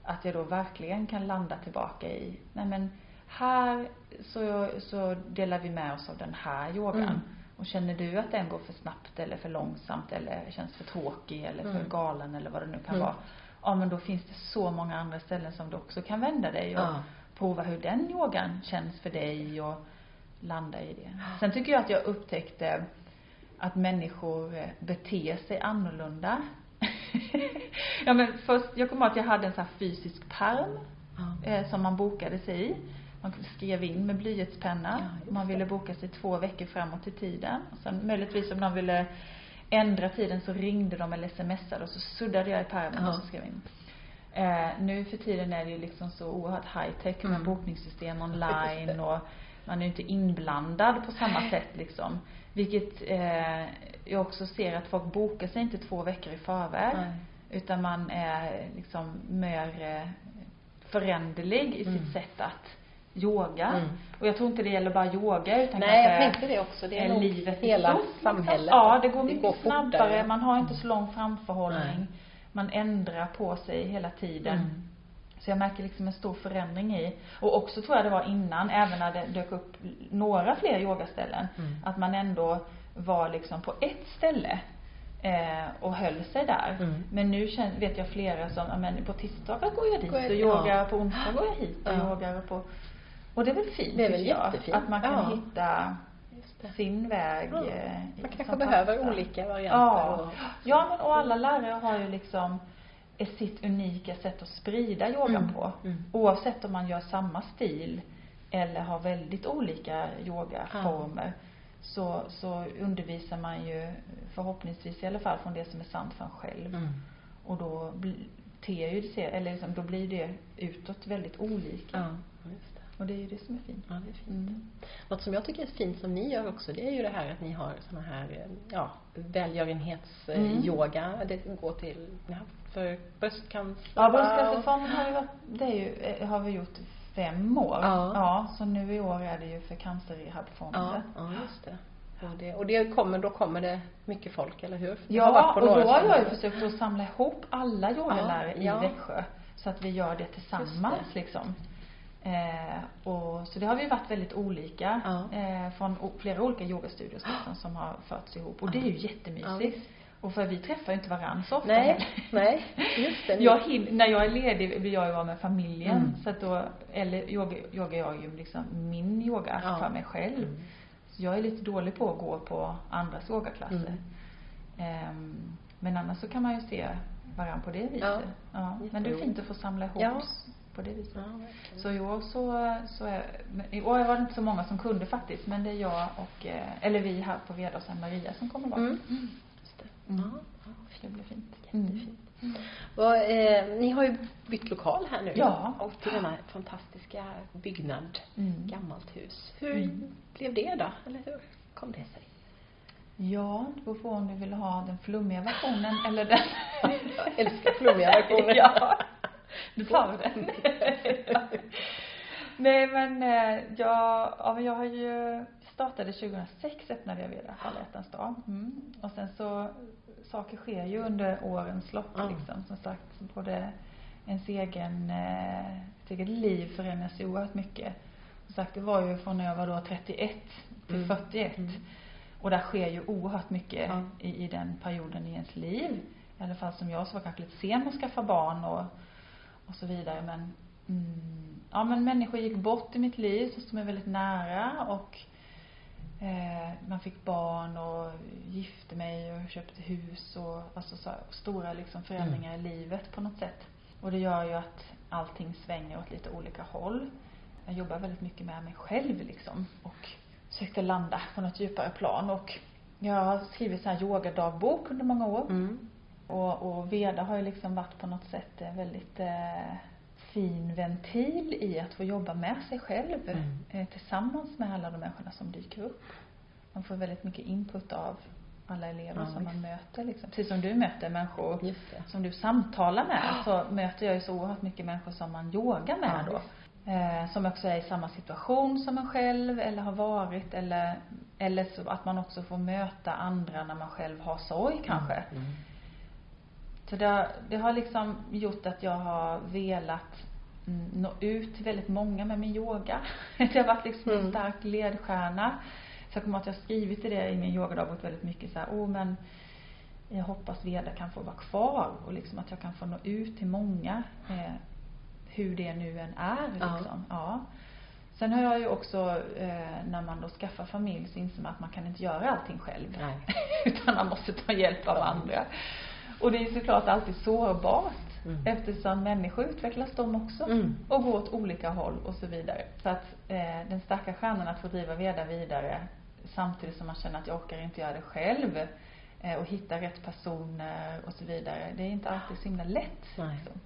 Att jag då verkligen kan landa tillbaka i, nej men här så, så delar vi med oss av den här yogan. Mm. Och känner du att den går för snabbt eller för långsamt eller känns för tråkig eller för Mm. galen eller vad det nu kan Mm. vara. Ja men då finns det så många andra ställen som du också kan vända dig och Ja. prova hur den yogan känns för dig och landa i det. Sen tycker jag att jag upptäckte att människor eh, beter sig annorlunda. [laughs] ja men först, jag kommer ihåg att jag hade en sån här fysisk pärm Ja. eh, som man bokade sig i. Man skrev in med blyertspenna. Ja, man ville boka sig två veckor framåt i tiden. Och sen möjligtvis om de ville ändra tiden så ringde de eller smsade och så suddade jag i pärmen Ja. och så skrev in. Eh, nu för tiden är det ju liksom så oerhört high tech med Mm. bokningssystem online och man är ju inte inblandad på samma sätt liksom. Vilket eh, jag också ser att folk bokar sig inte två veckor i förväg. Nej. Utan man är liksom mer eh, föränderlig i Mm. sitt sätt att yoga. Mm. Och jag tror inte det gäller bara yoga utan Nej, jag tänkte det också. Det är nog livet hela stort, samhället. Ja, det går Det mycket går snabbare. fortare. Man har inte så lång framförhållning. Nej. Man ändrar på sig hela tiden. Mm. Så jag märker liksom en stor förändring i, och också tror jag det var innan, även när det dök upp några fler yogaställen, Mm. att man ändå var liksom på ett ställe eh, och höll sig där. Mm. Men nu känner, vet jag flera som, ja men på tisdagar går jag dit och yogar, på onsdag går jag hit och Ja. yogar och på och det är väl fint Det är väl tycker jag, jättefint. att man kan Ja. hitta sin väg Ja. eh, i- Man kanske som behöver passar. olika varianter. Ja. och- Ja men och alla lärare har ju liksom ett sitt unika sätt att sprida yogan Mm. på. Mm. Oavsett om man gör samma stil eller har väldigt olika yogaformer. Så, så undervisar man ju förhoppningsvis i alla fall från det som är sant för en själv. Mm. Och då ter ju det sig, eller liksom, då blir det utåt väldigt olika. Ja, just det. Och det är ju det som är fint. Ja, det är fint. Mm. Något som jag tycker är fint som ni gör också, det är ju det här att ni har såna här, ja, Mm. välgörenhets-yoga. Det går till, haft för bröstcancer. Ja, Bröstcancerfonden har vi varit, det är ju, eh, har vi gjort fem år. Ja. ja. Så nu i år är det ju för cancerrehabfonden. Ja, ja, just det. Och det, och det kommer, då kommer det mycket folk, eller hur? Jag Ja, och då har jag ju försökt att samla ihop alla yogalärare Ja, ja. i Växjö. Så att vi gör det tillsammans det. liksom. Eh, och, så det har vi varit väldigt olika. Ja. Eh, från flera olika yogastudios [gasps] liksom, som har förts ihop. Och det är ju Ja, jättemysigt. visst. och för vi träffar ju inte varandra så ofta Nej, heller. [laughs] nej, just det. [laughs] Jag när jag är ledig vill jag ju vara med familjen. Mm. Så att då, eller yoga, yogar jag ju liksom min yoga Ja. för mig själv. Mm. Så jag är lite dålig på att gå på andras yogaklasser. Mm. Ehm, men annars så kan man ju se varandra på det viset. Ja, ja. Men det är fint att få samla ihop Ja. På det viset. Ja. Så i år så, så är, i år var det inte så många som kunde faktiskt, men det är jag och, eh, eller vi här på Vedås Maria som kommer vara. Mm. Just det. Mm. Ja, Det blir fint. Jättefint. Vad, eh, ni har ju bytt lokal här nu. Ja. Och till denna fantastiska byggnad, Mm. gammalt hus. Hur Mm. blev det då? Eller hur kom det sig? Ja, det beror på om du vill ha den flummiga versionen eller den... [laughs] Jag älskar flummiga versioner. [laughs] ja, nu tar vi den. [laughs] Nej men eh, jag, ja, men jag har ju startade 2006 öppnade jag alla hjärtans dag. Mm. Och sen så, saker sker ju under årens lopp Ja. liksom. Som sagt, både ens egen, eh, ett eget liv förändras ju oerhört mycket. Som sagt, det var ju från när jag var då 31 till Mm. 41. Mm. Och där sker ju oerhört mycket i, i den perioden i ens liv. I alla fall som jag så var kanske lite sen att skaffa barn och, och så vidare. Men, mm, ja men människor gick bort i mitt liv som stod mig väldigt nära och eh, man fick barn och gifte mig och köpte hus och alltså så stora liksom förändringar i livet på något sätt. Och det gör ju att allting svänger åt lite olika håll. Jag jobbar väldigt mycket med mig själv liksom och försökte landa på något djupare plan och jag har skrivit så här yogadagbok under många år. Mm. Och, och Veda har ju liksom varit på något sätt en väldigt eh, fin ventil i att få jobba med sig själv Mm. eh, tillsammans med alla de människorna som dyker upp. Man får väldigt mycket input av alla elever Ja, som man visst. möter liksom. Precis som du möter människor som du samtalar med så möter jag ju så oerhört mycket människor som man yogar med Ja, då. Eh, som också är i samma situation som en själv eller har varit eller, eller så att man också får möta andra när man själv har sorg kanske. Mm. Så det, har- det har liksom gjort att jag har velat mm, nå ut till väldigt många med min yoga. [laughs] Det har varit liksom en Mm. stark ledstjärna. Så jag kommer att jag har skrivit i det i min yogadagbok väldigt mycket så här, oh men jag hoppas Veda kan få vara kvar och liksom att jag kan få nå ut till många. Eh, hur det nu än är Ja. liksom. Ja. Sen har jag ju också, eh, när man då skaffar familj så inser man att man kan inte göra allting själv. Nej. [laughs] Utan man måste ta hjälp av andra. Och det är såklart alltid sårbart. Mm. Eftersom människor utvecklas de också. Mm. Och går åt olika håll och så vidare. Så att eh, den starka stjärnan att få driva Veda vidare samtidigt som man känner att jag orkar inte göra det själv. Eh, och hitta rätt personer och så vidare. Det är inte alltid så himla lätt. Liksom.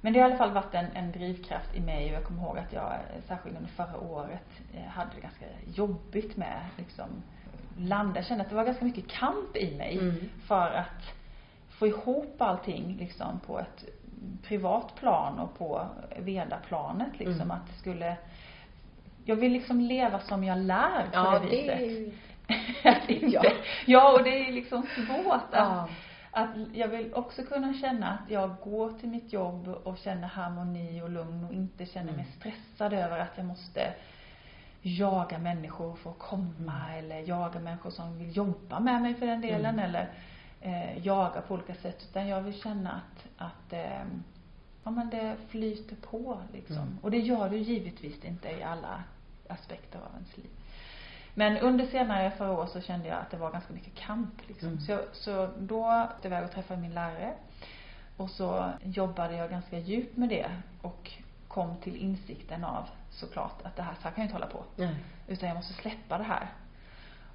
Men det har i alla fall varit en, en drivkraft i mig och jag kommer ihåg att jag, eh, särskilt under förra året, eh, hade det ganska jobbigt med liksom landa. Jag kände att det var ganska mycket kamp i mig Mm. för att få ihop allting liksom på ett privat plan och på vedaplanet liksom Mm. att det skulle jag vill liksom leva som jag lär på Ja, det det viset. är ju... [laughs] att inte, Ja. ja. och det är liksom svårt att, Ja. att jag vill också kunna känna att jag går till mitt jobb och känner harmoni och lugn och inte känner mig Mm. stressad över att jag måste jaga människor för att komma Mm. eller jaga människor som vill jobba med mig för den delen Mm. eller eh, jaga på olika sätt utan jag vill känna att, att eh, ja men det flyter på liksom. Mm. Och det gör det givetvis inte i alla aspekter av ens liv. Men under senare förra år så kände jag att det var ganska mycket kamp liksom. Mm. Så, så då åkte jag iväg och träffade min lärare. Och så jobbade jag ganska djupt med det och kom till insikten av såklart att det här, så här kan jag inte hålla på. Nej. Utan jag måste släppa det här.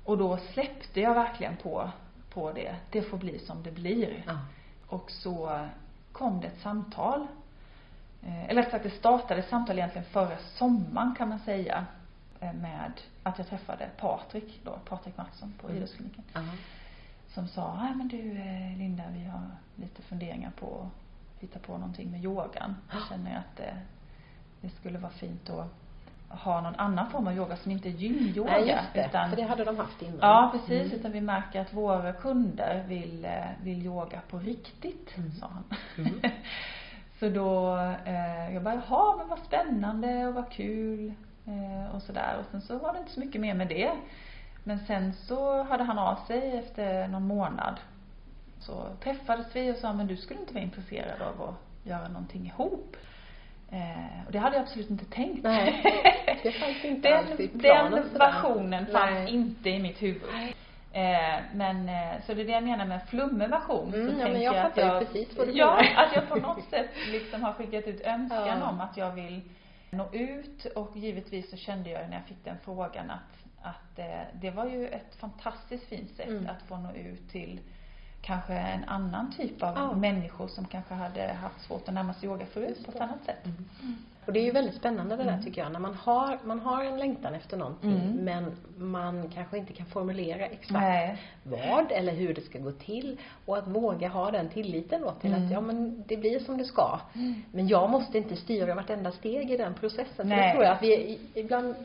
Och då släppte jag verkligen på, på det. Det får bli som det blir. Ja. Och så kom det ett samtal. Eh, Eller rätt sagt, det startade ett samtal egentligen förra sommaren kan man säga. eh, Med att jag träffade Patrik då, Patrik Mattsson på Mm. idrottskliniken. Ja. Som sa, nej men du eh, Linda, vi har lite funderingar på att hitta på någonting med yogan. Jag känner att det, det skulle vara fint att ha någon annan form av yoga som inte är gymyoga. Nej, just det. Utan, För det hade de haft innan. Ja, precis. Mm. Utan vi märker att våra kunder vill, eh, vill yoga på riktigt, Mm. sa han. Mm. [laughs] Så då, eh, jag bara, jaha men vad spännande och vad kul eh, och sådär. Och sen så var det inte så mycket mer med det. Men sen så hörde han av sig efter någon månad. Så träffades vi och sa, men du skulle inte vara intresserad av att göra någonting ihop? Eh, och det hade jag absolut inte tänkt. Nej, [laughs] det fanns inte alls i den, planen den sådär. versionen fanns Nej. inte i mitt huvud. Eh, men, eh, så det är det jag menar med flummig version. Mm, så ja, men jag att fattar ju jag, precis vad du Ja, menar. att jag på något sätt liksom har skickat ut önskan Ja. om att jag vill nå ut och givetvis så kände jag när jag fick den frågan att, att eh, det var ju ett fantastiskt fint sätt Mm. att få nå ut till kanske en annan typ av Ja. människor som kanske hade haft svårt att närma sig yoga förut på ett annat sätt. Och det är ju väldigt spännande det där Mm. tycker jag, när man har, man har en längtan efter någonting Mm. men man kanske inte kan formulera exakt Nej. vad eller hur det ska gå till och att våga ha den tilliten då till Mm. att ja men det blir som det ska. Men jag måste inte styra vartenda steg i den processen. För det Nej. tror jag att vi ibland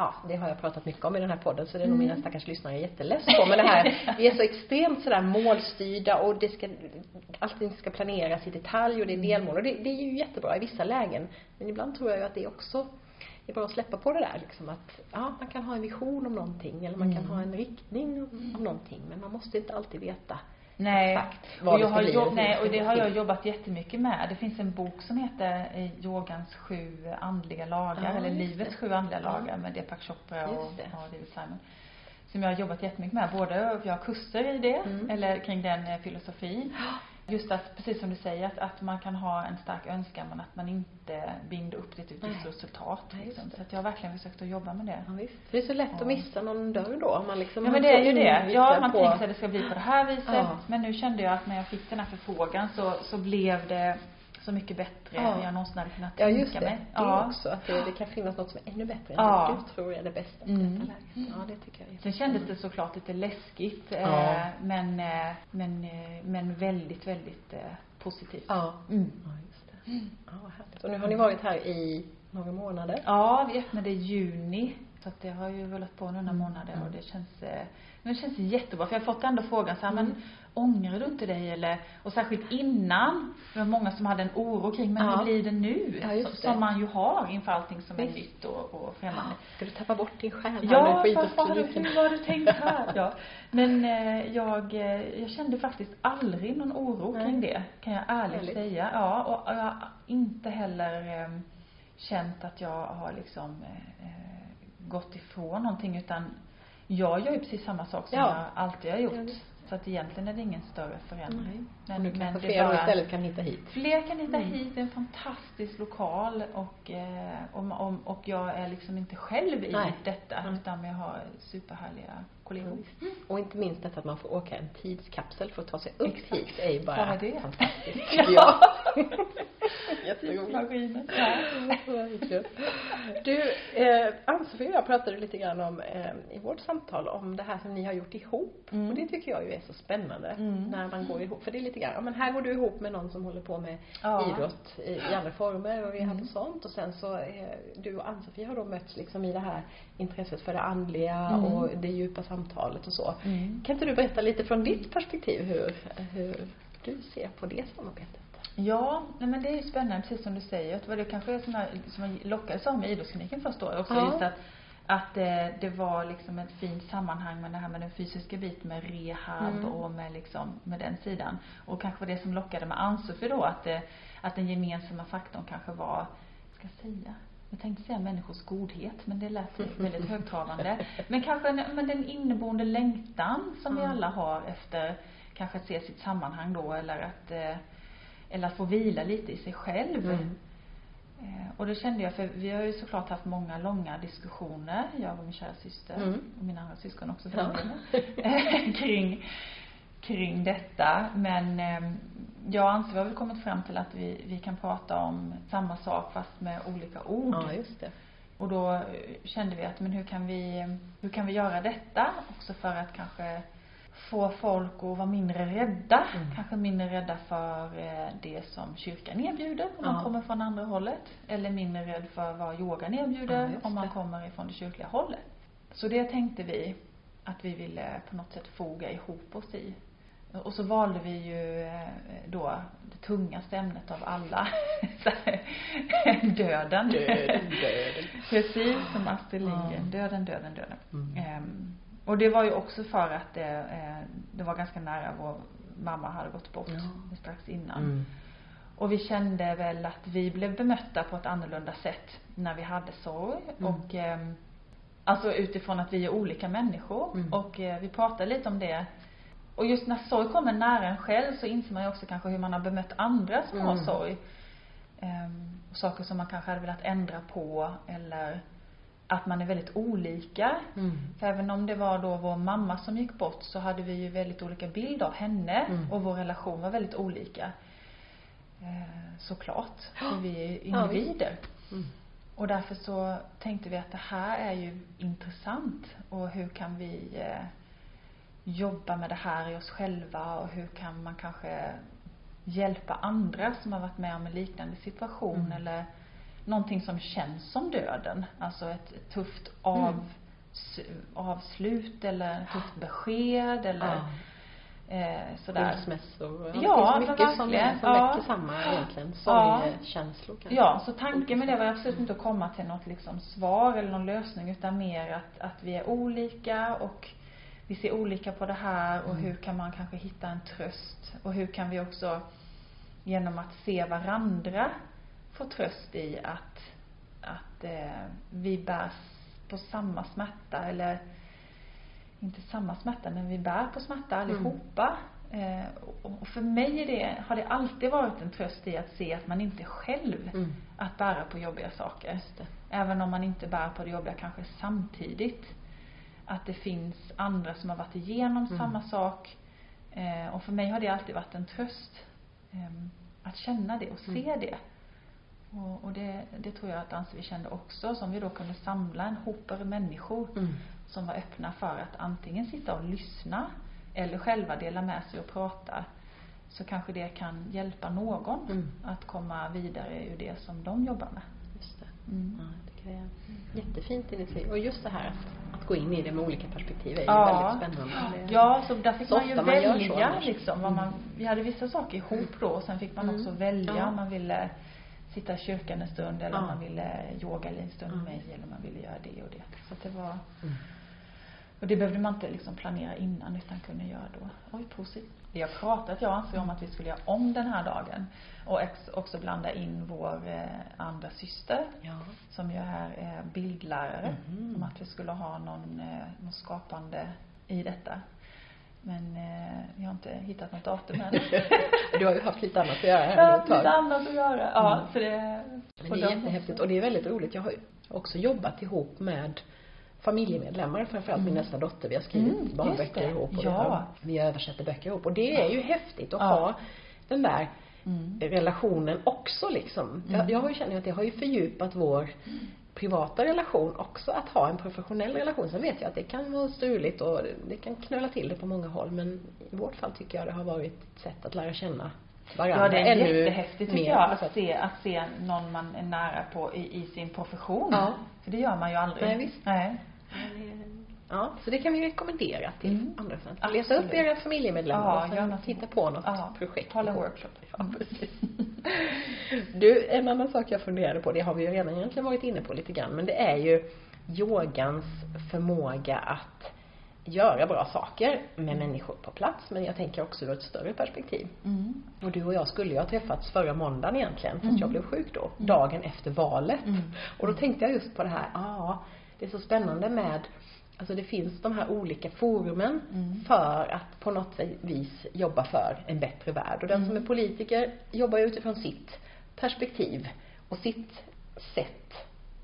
Ja, det har jag pratat mycket om i den här podden så det är nog Mm. mina stackars lyssnare jätteless på. Men det här, vi är så extremt sådär målstyrda och det ska, allting ska planeras i detalj och det är delmål och det, det är ju jättebra i vissa lägen. Men ibland tror jag ju att det också är bra att släppa på det där liksom att, ja, man kan ha en vision om någonting eller man kan Mm. ha en riktning om, om någonting men man måste inte alltid veta Nej. exakt vad och det jag ska har jobb, nej, och det har jag jobbat jättemycket med. Det finns en bok som heter eh, Yogans sju andliga lagar, Ja, eller Livets det. sju andliga Ja. lagar med Deepak Chopra och, det. och David Simon. Som jag har jobbat jättemycket med. Både jag har kurser i det, Mm. eller kring den eh, filosofin. Just att, precis som du säger, att, att man kan ha en stark önskan men att man inte binder upp det till ett visst resultat. Nej, Liksom. Så att jag har verkligen försökt att jobba med det. Ja, visst. Det är så lätt Ja. att missa någon dörr då om man liksom Ja men det är ju det. Ja, man på- tänker sig att det ska bli på det här viset. Ja. Men nu kände jag att när jag fick den här förfrågan så, så blev det så mycket bättre Ja. än jag någonsin hade kunnat Ja tänka just det. mig. Det Ja. också. Att det, det kan finnas något som är ännu bättre än Ja. det du tror är det bästa Mm. Ja det tycker jag är Sen kändes det såklart lite läskigt. Ja. Eh, men, eh, men, eh, men väldigt, väldigt eh, positivt. Ja. Mm. Ja just det. Ja vad härligt. Och nu har ni varit här i några månader. Ja, vi öppnade i juni. Så att det har ju rullat på några Mm. månader och det känns, eh, men det känns jättebra. För jag har fått ändå frågan så här, Mm. men ångrar du inte dig eller, och särskilt innan, det var många som hade en oro kring, men Ja. hur blir det nu? Ja, just det. Som man ju har inför allting som är Visst. nytt och, och främmande. Ska du tappa bort din själ Ja, nu på vad har du, idrottskliniken? hur har du tänkt här? ja. Men eh, jag, eh, jag kände faktiskt aldrig någon oro Nej. kring det, kan jag ärligt Härligt. säga. Ja, och jag har inte heller eh, känt att jag har liksom eh, eh, gått ifrån någonting utan jag gör ju precis samma sak som Ja. jag alltid har gjort. Ja, så att egentligen är det ingen större förändring. Nej. Och nu är fler bara- istället kan hitta hit. Fler kan hitta Mm. hit, det är en fantastisk lokal och, eh, om, om, och jag är liksom inte själv i Nej. detta Mm. utan jag har superhärliga kollegor. Och inte minst detta att man får åka en tidskapsel för att ta sig upp Exakt. hit är ju bara det. fantastiskt. [laughs] Jätteroligt. Ja. Verkligen. [laughs] Du, eh, Ann-Sofie och jag pratade lite grann om eh, i vårt samtal om det här som ni har gjort ihop. Mm. Och det tycker jag ju är så spännande Mm. när man går ihop. För det är lite grann, ja men här går du ihop med någon som håller på med Ja. idrott i, i andra former och rehab Mm. och sånt. Och sen så, eh, du och Ann-Sofie har då mötts liksom i det här intresset för det andliga Mm. och det djupa samtalet och så. Mm. Kan inte du berätta lite från ditt perspektiv hur, hur du ser på det samarbetet? Ja, nej men det är ju spännande precis som du säger. Det var det kanske som jag, som jag lockades av med idrottskliniken först då också. Ja. Just att, att eh, det var liksom ett fint sammanhang med det här med den fysiska biten med rehab Mm. och med liksom, med den sidan. Och kanske var det som lockade med Ann-Sofie då att, eh, att den gemensamma faktorn kanske var, ska jag säga? Jag tänkte säga människors godhet, men det lät väldigt högtravande. Men kanske en, men den inneboende längtan som vi Mm. alla har efter kanske att se sitt sammanhang då eller att eh, eller att få vila lite i sig själv. Mm. Eh, Och det kände jag, för vi har ju såklart haft många långa diskussioner, jag och min kära syster Mm. och mina andra syskon också för Ja. [laughs] kring, kring detta. Men eh, jag och Anse har väl kommit fram till att vi, vi kan prata om samma sak fast med olika ord. Ja, just det. Och då kände vi att men hur kan vi, hur kan vi göra detta också för att kanske få folk att vara mindre rädda. Mm. Kanske mindre rädda för eh, det som kyrkan erbjuder om Ja. man kommer från andra hållet. Eller mindre rädd för vad yogan Ja, erbjuder just om man kommer ifrån det kyrkliga hållet. Så det tänkte vi att vi ville på något sätt foga ihop oss i. Och så valde vi ju eh, då det tungaste ämnet av alla. [laughs] Döden. Döden, döden. Precis som Astrid. Lindgren. Döden, döden, döden. Mm. Ehm, och det var ju också för att det, eh, det var ganska nära vår mamma hade gått bort Ja. strax innan. Mm. Och vi kände väl att vi blev bemötta på ett annorlunda sätt när vi hade sorg. Mm. Och ehm, alltså utifrån att vi är olika människor. Mm. Och eh, vi pratade lite om det. Och just när sorg kommer nära en själv så inser man ju också kanske hur man har bemött andra som har Mm. sorg. Ehm, och saker som man kanske hade velat ändra på eller att man är väldigt olika. Mm. För även om det var då vår mamma som gick bort så hade vi ju väldigt olika bild av henne Mm. och vår relation var väldigt olika. Eh, såklart, för vi är ju Ja, individer. Mm. Och därför så tänkte vi att det här är ju intressant och hur kan vi eh, jobba med det här i oss själva och hur kan man kanske hjälpa andra som har varit med om en liknande situation Mm. eller någonting som känns som döden. Alltså ett tufft av, s- avslut eller ett tufft besked eller Ja. eh, sådär. Skilsmässor. Ja, det finns mycket som, som Ja. väcker samma egentligen Ja. sorgkänslor kanske. Ja, så tanken med det var absolut inte att komma till något liksom svar eller någon lösning utan mer att, att vi är olika och vi ser olika på det här och Mm. hur kan man kanske hitta en tröst och hur kan vi också genom att se varandra få tröst i att, att eh, vi bär på samma smärta eller inte samma smärta men vi bär på smärta allihopa. Eh, och och för mig är det, har det alltid varit en tröst i att se att man inte är själv Mm. att bära på jobbiga saker. Även om man inte bär på det jobbiga kanske samtidigt. Att det finns andra som har varit igenom Mm. samma sak. Eh, och för mig har det alltid varit en tröst. ehm, att känna det och se Mm. det. Och, och det, det tror jag att Ann-Sofie kände också. Som vi då kunde samla en hop av människor Mm. som var öppna för att antingen sitta och lyssna eller själva dela med sig och prata. Så kanske det kan hjälpa någon Mm. att komma vidare ur det som de jobbar med. Just det. Mm. Ja, jag det är jättefint initiativ. Och just det här att gå in i det med olika perspektiv är ju Ja. väldigt spännande. Ja, så där fick Så man ju man välja annars. liksom vad Mm. man, vi hade vissa saker ihop då och sen fick man Mm. också välja Ja. om man ville sitta i kyrkan en stund eller om Ja. man ville yoga en stund med Ja. mig eller om man ville göra det och det. Så att det var, Mm. och det behövde man inte liksom planera innan utan kunde göra då. Oj, positivt. Vi har pratat, jag anser om att vi skulle göra om den här dagen och också blanda in vår eh, andra syster Ja. som ju är eh, bildlärare. Mhm. Om att vi skulle ha någon, eh, någon skapande i detta. Men eh, vi har inte hittat något datum än. [laughs] Du har ju haft lite annat att göra här Jag har haft lite annat att göra. Ja, Mm. så det... Men det är jättehäftigt och det är väldigt roligt. Jag har också jobbat ihop med familjemedlemmar, framförallt min nästa dotter. Vi har skrivit Mm, barnböcker ihop och vi, Ja. har, vi översätter böcker ihop. Och det är ju häftigt att Ja. ha den där Mm. relationen också liksom. Jag, jag har ju känner att det har ju fördjupat vår privata relation också att ha en professionell relation. Sen vet jag att det kan vara struligt och det kan knöla till det på många håll men i vårt fall tycker jag det har varit ett sätt att lära känna varandra Ja, det är ännu jättehäftigt tycker jag att se, att se någon man är nära på i, i sin profession. Ja. För det gör man ju aldrig. Nej, visst. Nej. Ja, så det kan vi rekommendera till Mm. andra. Absolut. Leta upp era familjemedlemmar Ja, och sen hitta på något Ja, projekt. hålla workshop. Ja, precis. [laughs] Du, en annan sak jag funderade på, det har vi ju redan egentligen varit inne på lite grann, men det är ju yogans förmåga att göra bra saker med människor på plats, men jag tänker också ur ett större perspektiv. Mm. Och du och jag skulle ju ha träffats förra måndagen egentligen, fast Mm. jag blev sjuk då, dagen efter valet. Mm. Och då tänkte jag just på det här, ja, det är så spännande med Alltså det finns de här olika forumen Mm. för att på något vis jobba för en bättre värld. Och den som är politiker jobbar ju utifrån sitt perspektiv och sitt sätt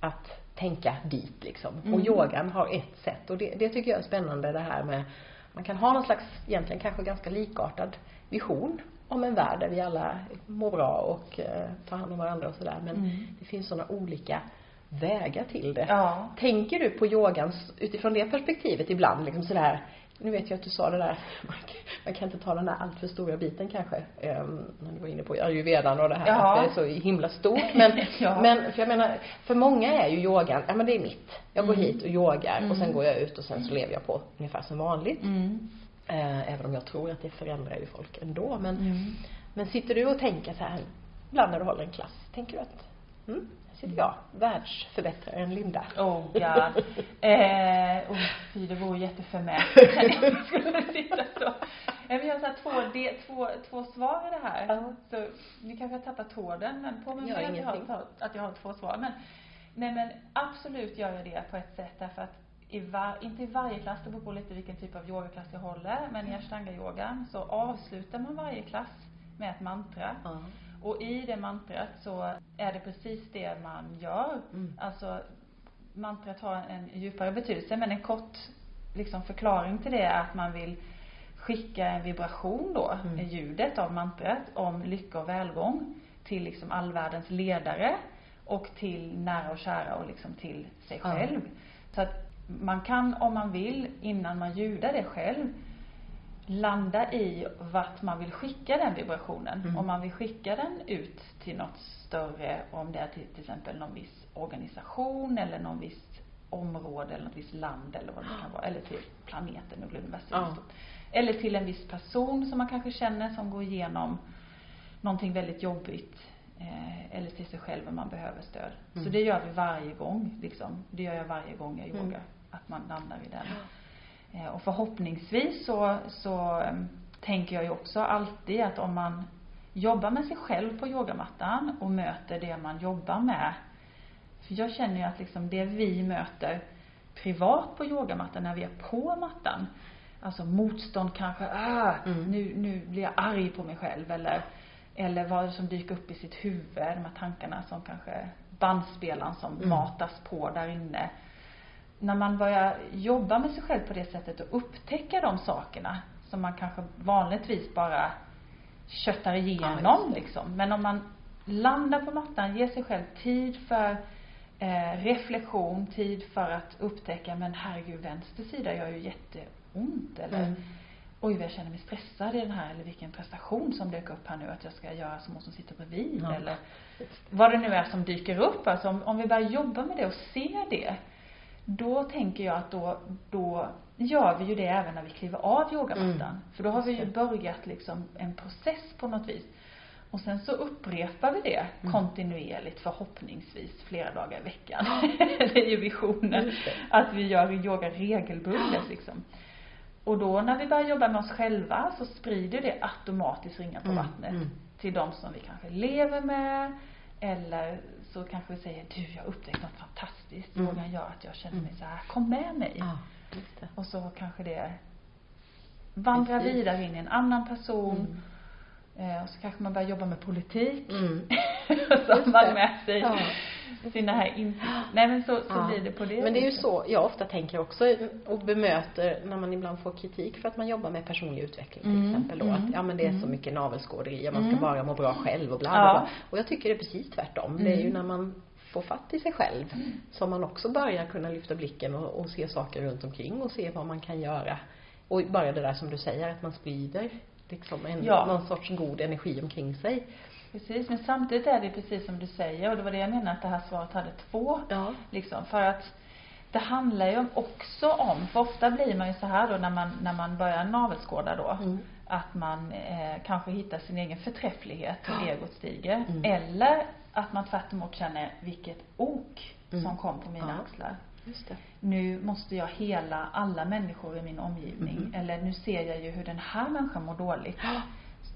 att tänka dit liksom. Och Mm. yogan har ett sätt och det, det tycker jag är spännande det här med man kan ha någon slags, egentligen kanske ganska likartad vision om en värld där vi alla mår bra och eh, tar hand om varandra och sådär. Men Mm. det finns sådana olika vägar till det. Ja. Tänker du på yogans utifrån det perspektivet ibland liksom sådär nu vet jag att du sa det där, man kan, man kan inte ta den där alltför stora biten kanske, um, när du var inne på ayurvedan och det här Ja. att det är så himla stort. Men, [laughs] Ja. men för jag menar, för många är ju yogan, ja men det är mitt. Jag går Mm. hit och yogar och sen Mm. går jag ut och sen så lever jag på ungefär som vanligt. Mm. Eh, även om jag tror att det förändrar ju folk ändå. Men, Mm. men sitter du och tänker så här, ibland när du håller en klass, tänker du att, mm, sitter jag, världsförbättraren Linda. Oh god. [laughs] Eh, oh, fy, det vore jätteförmätet om [laughs] jag skulle sitta så. Eh, Vi har så här två, de, två, två svar i det här. Ja. Så nu kanske jag tappar tråden men på mig att jag, har, att jag har två svar. Men, nej men absolut gör jag det på ett sätt därför att i var, inte i varje klass, det beror på lite vilken typ av yogaklass jag håller, men i ashtanga-yogan så avslutar man varje klass med ett mantra. Ja. Och i det mantrat så är det precis det man gör. Mm. Alltså, mantrat har en djupare betydelse men en kort liksom förklaring till det är att man vill skicka en vibration då, Mm. ljudet av mantrat om lycka och välgång till liksom all världens ledare och till nära och kära och liksom till sig själv. Så att man kan om man vill innan man ljudar det själv landa i vart man vill skicka den vibrationen. Mm. Om man vill skicka den ut till något större, om det är till, till exempel någon viss organisation eller någon viss område eller något visst land eller vad det kan vara. Eller till planeten eller universum. Ja. Eller till en viss person som man kanske känner som går igenom någonting väldigt jobbigt. Eh, eller till sig själv om man behöver stöd. Så Mm. det gör vi varje gång liksom. Det gör jag varje gång jag Mm. yogar. Att man landar i den. Eh, Och förhoppningsvis så, så em, tänker jag ju också alltid att om man jobbar med sig själv på yogamattan och möter det man jobbar med. För jag känner ju att liksom det vi möter privat på yogamattan när vi är på mattan. Alltså motstånd kanske, ah, Mm. nu, nu blir jag arg på mig själv eller eller vad som dyker upp i sitt huvud, de här tankarna som kanske bandspelaren som Mm. matas på där inne när man börjar jobba med sig själv på det sättet och upptäcka de sakerna som man kanske vanligtvis bara köttar Ja, igenom det. liksom. Men om man landar på mattan, ger sig själv tid för eh, reflektion, tid för att upptäcka, men herregud, vänster sida gör ju jätteont eller Mm. oj vad jag känner mig stressad i den här eller vilken prestation som dök upp här nu att jag ska göra som hon som sitter bredvid Ja. eller vad det nu är som dyker upp. Alltså om, om vi börjar jobba med det och se det, då tänker jag att då, då gör vi ju det även när vi kliver av yogamattan. Mm. För då har vi ju börjat liksom en process på något vis. Och sen så upprepar vi det Mm. kontinuerligt förhoppningsvis flera dagar i veckan. [laughs] det är ju visionen. Att vi gör yoga regelbundet liksom. Och då när vi börjar jobba med oss själva så sprider det automatiskt ringar på Mm, vattnet mm. till de som vi kanske lever med eller så kanske vi säger du jag har upptäckt något fantastiskt, Mm. yogan gör att jag känner mig Mm. så här, kom med mig. Ja, just det. Och så kanske det vandrar Precis. vidare in i en annan person Mm. Eh, och så kanske man börjar jobba med politik. Mm. [laughs] Just man med sig Ja. Sina här insikter. Nej men så, så Ja. blir det på det Men det är ju så jag ofta tänker också och bemöter när man ibland får kritik för att man jobbar med personlig utveckling till Mm, exempel då. mm, Att ja men det är så mm. mycket navelskåderi och man ska Mm. bara må bra själv och bla bla Ja. bla. Och jag tycker det är precis tvärtom. Det är ju Mm. när man får fatt i sig själv som man också börjar kunna lyfta blicken och, och se saker runt omkring och se vad man kan göra. Och bara det där som du säger att man sprider liksom en, Ja. någon sorts god energi omkring sig. Precis, men samtidigt är det precis som du säger och det var det jag menade att det här svaret hade två Ja. liksom för att det handlar ju också om, för ofta blir man ju så här då när man, när man börjar navelskåda då Mm. att man eh, kanske hittar sin egen förträfflighet och Ja. egot stiger. Mm. Eller att man tvärt emot känner vilket ok Mm. som kom på mina Ja. axlar. Just det. Nu måste jag hela alla människor i min omgivning. Mhm. Eller nu ser jag ju hur den här människan mår dåligt.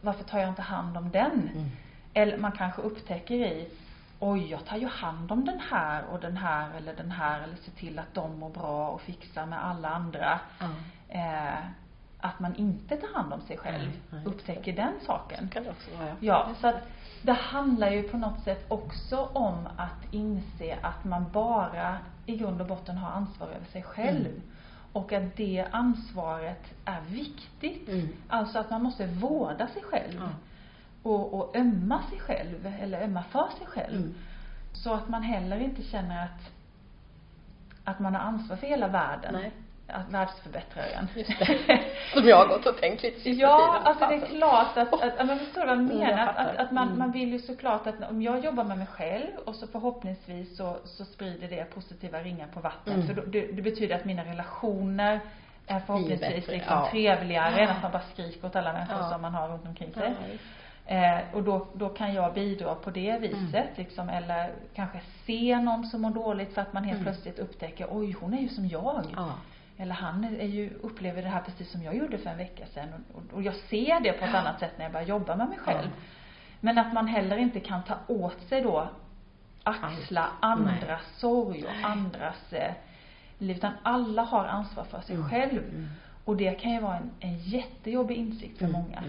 Varför tar jag inte hand om den? Mm. Eller man kanske upptäcker i Oj, jag tar ju hand om den här och den här eller den här eller ser till att de mår bra och fixar med alla andra. Ja. Eh, att man inte tar hand om sig själv. Nej, just upptäcker den saken. kan det också vara. Ja, så att det handlar ju på något sätt också om att inse att man bara i grund och botten har ansvar över sig själv. Mm. Och att det ansvaret är viktigt. Mm. Alltså att man måste vårda sig själv. Ja. Och, och ömma sig själv, eller ömma för sig själv. Mm. Så att man heller inte känner att, att man har ansvar för hela världen. Nej. Att världsförbättraren. Just det. Som jag har gått och tänkt lite sista Ja, tiden. alltså det är klart att, att, att man förstår vad jag Mm, menar. Att, att, att man, Mm. man vill ju såklart att om jag jobbar med mig själv och så förhoppningsvis så, så sprider det positiva ringar på vattnet. Mm. För då, det, det betyder att mina relationer är förhoppningsvis bättre, liksom ja. trevligare än att man bara skriker åt alla människor Ja. som man har runt omkring sig. Ja. Eh, och då, då kan jag bidra på det viset Mm. liksom, eller kanske se någon som mår dåligt för att man helt Mm. plötsligt upptäcker, oj hon är ju som jag. Ja. Eller han är ju, upplever det här precis som jag gjorde för en vecka sedan. Och, och, och jag ser det på ett annat sätt när jag börjar jobba med mig själv. Ja. Men att man heller inte kan ta åt sig då, axla Allt. andras Nej. sorg och andras eh, liv. Utan alla har ansvar för sig Mm. själv. Mm. Och det kan ju vara en, en jättejobbig insikt för Mm. många.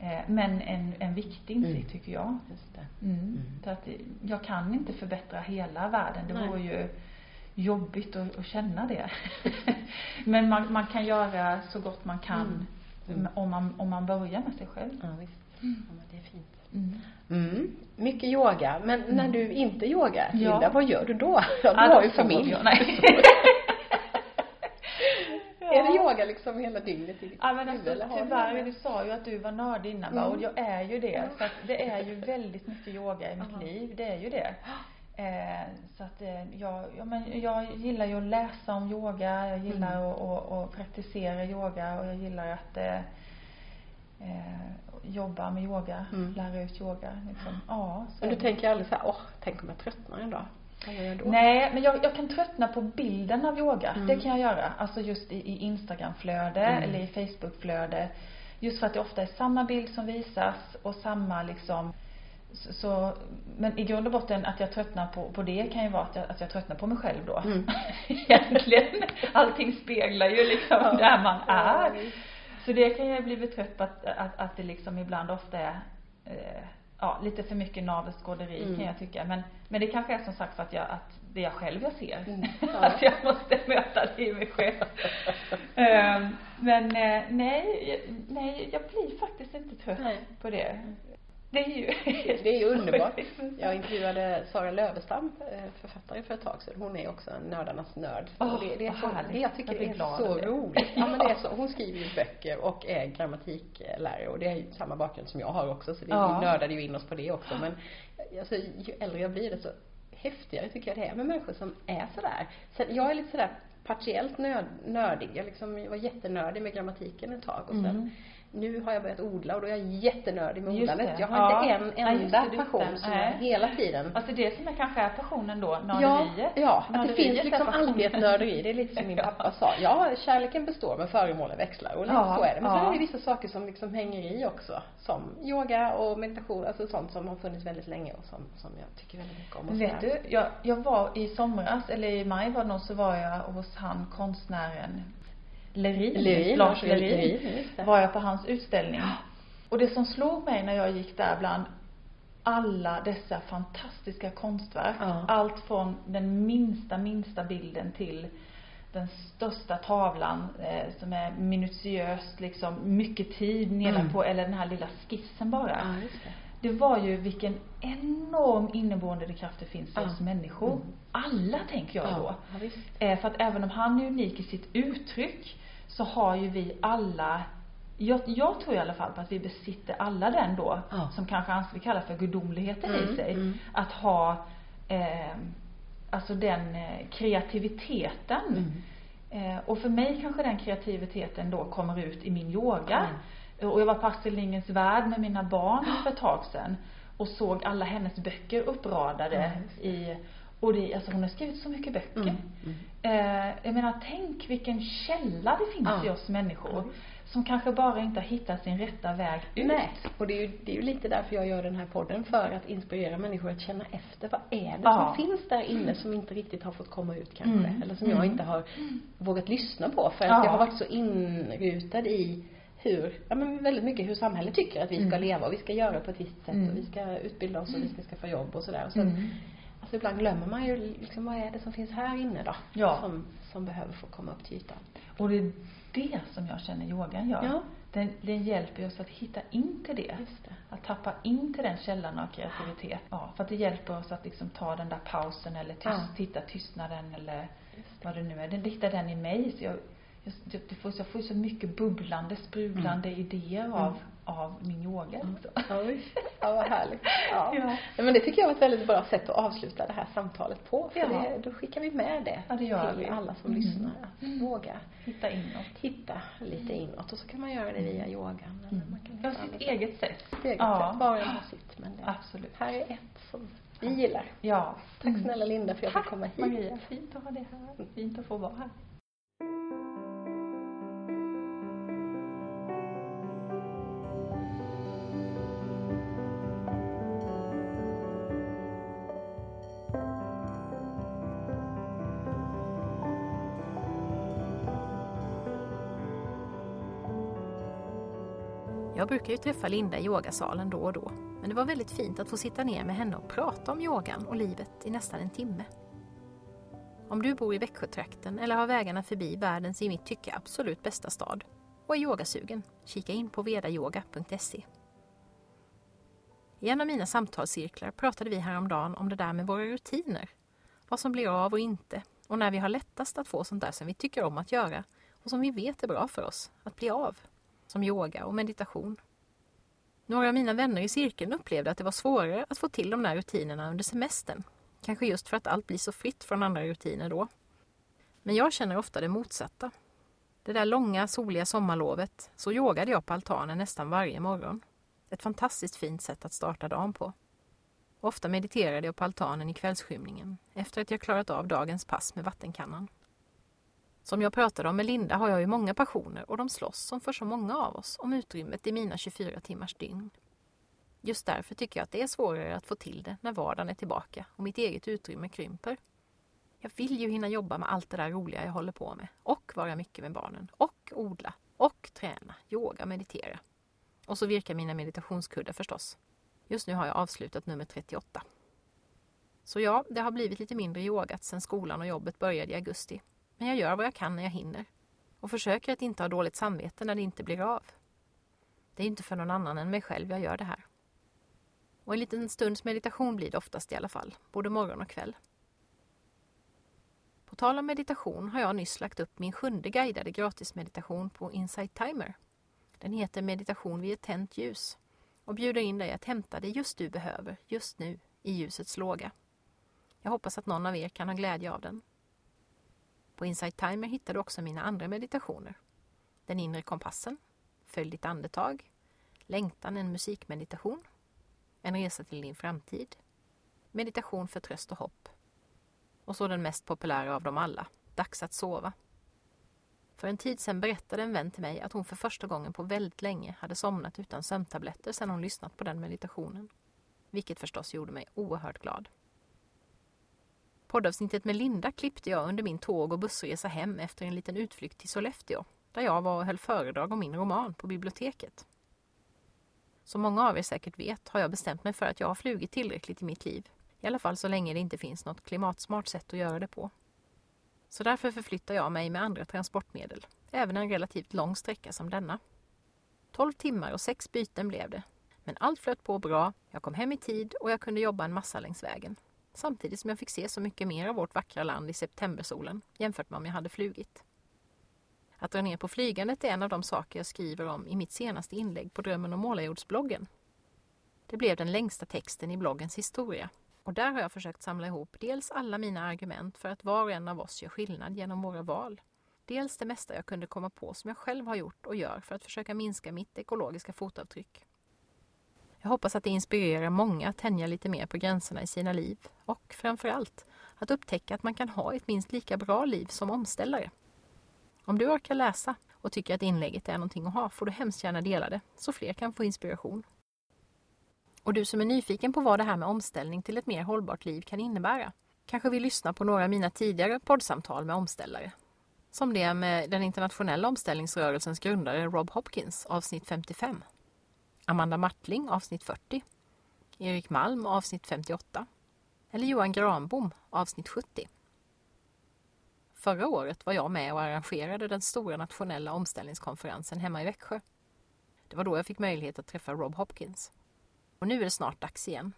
Mm. Eh, men en, en viktig insikt Mm. tycker jag. Just det. Mm. Mm. För att det- jag kan inte förbättra hela världen. Det Nej. vore ju jobbigt att, att känna det. [laughs] Men man, man kan göra så gott man kan Mm. Mm. om, man, om man börjar med sig själv. Ja, visst. Ja, men det är fint. Mm. Mm. Mycket yoga. Men när du inte yogar, Ja. Linda, vad gör du då? [laughs] Ja, du Ja, har ju familj. jag. Nej. [laughs] Är det yoga liksom hela dygnet i Ja men alltså tyvärr, du sa ju att du var nördig innan? Mm. och jag är ju det. Så att det är ju väldigt mycket yoga i mitt Ja. liv, det är ju det. Eh, så att eh, jag, ja, men jag gillar ju att läsa om yoga, jag gillar Mm. att, att, att praktisera yoga och jag gillar att eh, eh, jobba med yoga, Mm. lära ut yoga. Liksom. Ja, så Men du tänker aldrig så här, åh, tänk om jag tröttnar en dag? Vad gör jag då? Nej, men jag, jag kan tröttna på bilden av yoga. Mm. Det kan jag göra. Alltså just i, i Instagramflöde Mm. eller i Facebookflöde. Just för att det ofta är samma bild som visas och samma liksom så, men i grund och botten att jag tröttnar på, på det kan ju vara att jag, att jag tröttnar på mig själv då. Mm. [laughs] Egentligen. Allting speglar ju liksom Ja. där man är. Så det kan jag bli betrött på att, att, att det liksom ibland ofta är eh, ja, lite för mycket navelskåderi Mm. kan jag tycka. Men, men det kanske är som sagt för att jag, att det är jag själv jag ser. Mm, [laughs] ja. att jag måste möta det i mig själv. Ehm, men eh, nej, nej, jag blir faktiskt inte trött Nej. på det. Det är ju Det är ju underbart. [laughs] Jag intervjuade Sara Lövestam, eh, författare för ett tag sedan. Hon är också en nördarnas nörd. Och det, det, är så, det jag tycker Jag är glad så roligt. Ja, men det är så, [laughs] hon skriver ju böcker och är grammatiklärare och det är ju samma bakgrund som jag har också så det, Ja. vi nördade ju in oss på det också. Men alltså, ju äldre jag blir desto häftigare tycker jag det är med människor som är sådär. Sen, jag är lite sådär partiellt nörd, nördig. Jag liksom var jättenördig med grammatiken ett tag och sen Mm. Nu har jag börjat odla och då är jag jättenördig med Just odlandet. det. Jag har Ja. inte en Ja, enda du passion som Nej. jag hela tiden Alltså det som är kanske är passionen då, Ja, nörderiet. ja, att det Nörderiet finns liksom alltid ett nörderi. Det är lite som min [laughs] Ja. pappa sa. Ja, kärleken består men föremålen växlar. Och lite Ja, så är det. Men sen ja. är det vissa saker som liksom hänger i också. Som yoga och meditation, alltså sånt som har funnits väldigt länge och som, som jag tycker väldigt mycket om. och Vet du, jag, jag var i somras, eller i maj var det nog, så var jag hos han konstnären Lerin, Lerin, Lars Lerin, Lerin, var jag på hans utställning. Och det som slog mig när jag gick där bland alla dessa fantastiska konstverk, Ja. allt från den minsta, minsta bilden till den största tavlan eh, som är minutiöst liksom, mycket tid nedanpå, eller den här lilla skissen bara. Mm. Ja, det. Det var ju vilken enorm inneboende kraft det finns Ja. oss människor. Mm. Alla tänker jag då. Ja, visst. Eh, för att även om han är unik i sitt uttryck så har ju vi alla jag, jag tror i alla fall på att vi besitter alla den då, Ja. som kanske anses vi kallar för gudomligheten i Mm, sig. mm. Att ha eh, alltså den eh, kreativiteten. Mm. Eh, och för mig kanske den kreativiteten då kommer ut i min yoga. Och jag var på Astrid Lindgrens Värld med mina barn för ett tag sedan och såg alla hennes böcker uppradade i, och det, alltså hon har skrivit så mycket böcker. Mm, mm. Eh, jag menar, tänk vilken källa det finns Ja. i oss människor. Ja. Som kanske bara inte har hittat sin rätta väg ut. Nej, och det är, ju, det är ju lite därför jag gör den här podden, för att inspirera människor att känna efter. Vad är det Ja. som finns där inne som inte riktigt har fått komma ut kanske? Mm. Eller som jag Mm. inte har vågat lyssna på för att Ja. jag har varit så inrutad i hur, ja men väldigt mycket hur samhället tycker att vi ska Mm. leva och vi ska göra på ett visst sätt Mm. och vi ska utbilda oss och vi ska skaffa jobb och sådär. Och sen, Mm. alltså ibland glömmer man ju liksom, vad är det som finns här inne då? Ja. Som, som behöver få komma upp till ytan. Och det är det som jag känner yogan gör. Ja. Den, den hjälper oss att hitta in till det. Just det. Att tappa in till den källan av kreativitet. Ja, för att det hjälper oss att liksom ta den där pausen eller tyst, Ja. hitta tystnaden eller Just vad det nu är. Den hittar den i mig. Så jag, jag, jag, får, jag får så mycket bubblande, sprudlande idéer av, av min yoga. Ja, visst. Ja, vad härligt. Ja. Ja. Men det tycker jag var ett väldigt bra sätt att avsluta det här samtalet på. För Ja. det, då skickar vi med det, Ja, det gör till vi. alla som Mm. lyssnar. Att Mm. våga Hitta inåt. hitta lite inåt. Och så kan man göra det via yogan. Eller man kan Ja, sitt eget sätt. Sitt eget Ja. sätt. Var och en har sitt. Men det, Absolut. här är ett som vi gillar. Ja. Tack Mm. snälla Linda för att jag fick komma hit. Maria, fint att ha dig här. Fint att få vara här. Jag brukar ju träffa Linda i yogasalen då och då, men det var väldigt fint att få sitta ner med henne och prata om yogan och livet i nästan en timme. Om du bor i Växjötrakten eller har vägarna förbi världens i mitt tycke absolut bästa stad och är yogasugen, kika in på vedayoga.se. I en av mina samtalscirklar pratade vi häromdagen om det där med våra rutiner. Vad som blir av och inte och när vi har lättast att få sånt där som vi tycker om att göra och som vi vet är bra för oss att bli av. Som yoga och meditation. Några av mina vänner i cirkeln upplevde att det var svårare att få till de där rutinerna under semestern. Kanske just för att allt blir så fritt från andra rutiner då. Men jag känner ofta det motsatta. Det där långa soliga sommarlovet så yogade jag på altanen nästan varje morgon. Ett fantastiskt fint sätt att starta dagen på. Ofta mediterade jag på altanen i kvällsskymningen efter att jag klarat av dagens pass med vattenkannan. Som jag pratade om med Linda har jag ju många passioner och de slåss som för så många av oss om utrymmet i mina 24 timmars dygn. Just därför tycker jag att det är svårare att få till det när vardagen är tillbaka och mitt eget utrymme krymper. Jag vill ju hinna jobba med allt det där roliga jag håller på med och vara mycket med barnen och odla och träna, yoga, meditera. Och så virkar mina meditationskuddar förstås. Just nu har jag avslutat nummer 38. Så ja, det har blivit lite mindre yogat sedan skolan och jobbet började i augusti. Men jag gör vad jag kan när jag hinner. Och försöker att inte ha dåligt samvete när det inte blir av. Det är inte för någon annan än mig själv jag gör det här. Och en liten stunds meditation blir det oftast i alla fall, både morgon och kväll. På tal om meditation har jag nyss lagt upp min sjunde guidade gratismeditation på Insight Timer. Den heter Meditation vid ett tänt ljus och bjuder in dig att hämta det just du behöver, just nu, i ljusets låga. Jag hoppas att någon av er kan ha glädje av den. På Insight Timer hittar du också mina andra meditationer. Den inre kompassen, Följ ditt andetag, Längtan en musikmeditation, En resa till din framtid, Meditation för tröst och hopp och så den mest populära av dem alla, Dags att sova. För en tid sedan berättade en vän till mig att hon för första gången på väldigt länge hade somnat utan sömntabletter sedan hon lyssnat på den meditationen. Vilket förstås gjorde mig oerhört glad. Poddavsnittet med Linda klippte jag under min tåg och bussresa hem efter en liten utflykt till Sollefteå, där jag var och höll föredrag om min roman på biblioteket. Som många av er säkert vet har jag bestämt mig för att jag har flugit tillräckligt i mitt liv, i alla fall så länge det inte finns något klimatsmart sätt att göra det på. Så därför förflyttar jag mig med andra transportmedel, även en relativt lång sträcka som denna. 12 timmar och sex byten blev det. Men allt flöt på bra, jag kom hem i tid och jag kunde jobba en massa längs vägen. Samtidigt som jag fick se så mycket mer av vårt vackra land i septembersolen jämfört med om jag hade flugit. Att dra ner på flygandet är en av de saker jag skriver om i mitt senaste inlägg på Drömmen om målarjordsbloggen. Det blev den längsta texten i bloggens historia och där har jag försökt samla ihop dels alla mina argument för att var och en av oss gör skillnad genom våra val. Dels det mesta jag kunde komma på som jag själv har gjort och gör för att försöka minska mitt ekologiska fotavtryck. Jag hoppas att det inspirerar många att tänja lite mer på gränserna i sina liv och framförallt att upptäcka att man kan ha ett minst lika bra liv som omställare. Om du orkar läsa och tycker att inlägget är någonting att ha får du hemskt gärna dela det så fler kan få inspiration. Och du som är nyfiken på vad det här med omställning till ett mer hållbart liv kan innebära kanske vill lyssna på några av mina tidigare poddsamtal med omställare. Som det med den internationella omställningsrörelsens grundare Rob Hopkins, avsnitt 55. Amanda Martling, avsnitt 40. Erik Malm, avsnitt 58. Eller Johan Granbom, avsnitt 70. Förra året var jag med och arrangerade den stora nationella omställningskonferensen hemma i Växjö. Det var då jag fick möjlighet att träffa Rob Hopkins. Och nu är det snart dags igen.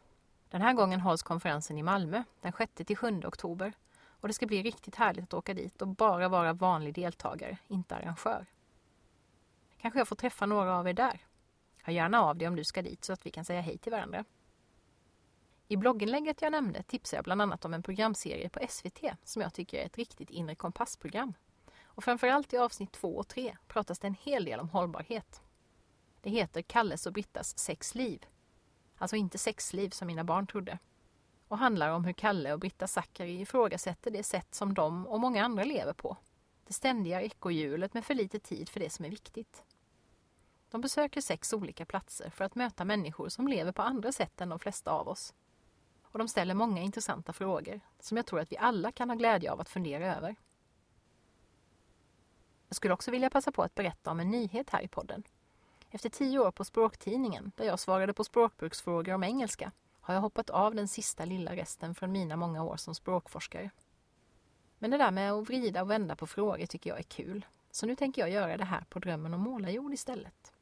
Den här gången hålls konferensen i Malmö den 6-7 oktober och det ska bli riktigt härligt att åka dit och bara vara vanlig deltagare, inte arrangör. Kanske jag får träffa några av er där. Hör gärna av dig om du ska dit så att vi kan säga hej till varandra. I blogginlägget jag nämnde tipsar jag bland annat om en programserie på SVT som jag tycker är ett riktigt inre kompassprogram. Och framförallt i avsnitt 2 och 3 pratas det en hel del om hållbarhet. Det heter Kalles och Brittas sexliv Alltså inte sexliv som mina barn trodde. Och handlar om hur Kalle och Britta Zackari ifrågasätter det sätt som de och många andra lever på. Det ständiga ekorrhjulet med för lite tid för det som är viktigt. De besöker sex olika platser för att möta människor som lever på andra sätt än de flesta av oss. Och de ställer många intressanta frågor som jag tror att vi alla kan ha glädje av att fundera över. Jag skulle också vilja passa på att berätta om en nyhet här i podden. Efter tio år på Språktidningen, där jag svarade på språkbruksfrågor om engelska, har jag hoppat av den sista lilla resten från mina många år som språkforskare. Men det där med att vrida och vända på frågor tycker jag är kul. Så nu tänker jag göra det här på Drömmen om målarjord istället.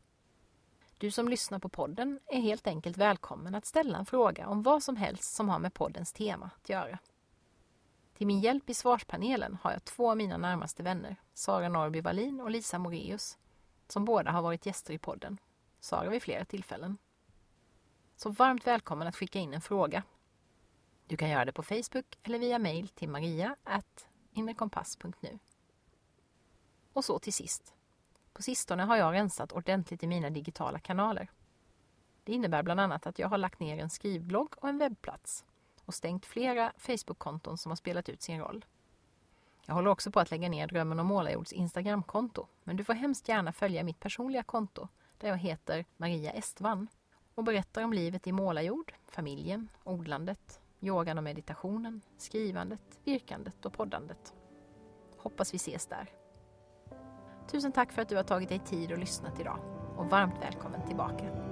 Du som lyssnar på podden är helt enkelt välkommen att ställa en fråga om vad som helst som har med poddens tema att göra. Till min hjälp i svarspanelen har jag två av mina närmaste vänner, Sara Norby Wallin och Lisa Moreus, som båda har varit gäster i podden. Sara vid flera tillfällen. Så varmt välkommen att skicka in en fråga. Du kan göra det på Facebook eller via mail till maria.innerkompass.nu. Och så till sist. På sistone har jag rensat ordentligt i mina digitala kanaler. Det innebär bland annat att jag har lagt ner en skrivblogg och en webbplats och stängt flera Facebook-konton som har spelat ut sin roll. Jag håller också på att lägga ner Drömmen om målarjords Instagramkonto, men du får hemskt gärna följa mitt personliga konto där jag heter Maria Estvan och berättar om livet i målarjord, familjen, odlandet, yogan och meditationen, skrivandet, virkandet och poddandet. Hoppas vi ses där. Tusen tack för att du har tagit dig tid och lyssnat idag och varmt välkommen tillbaka.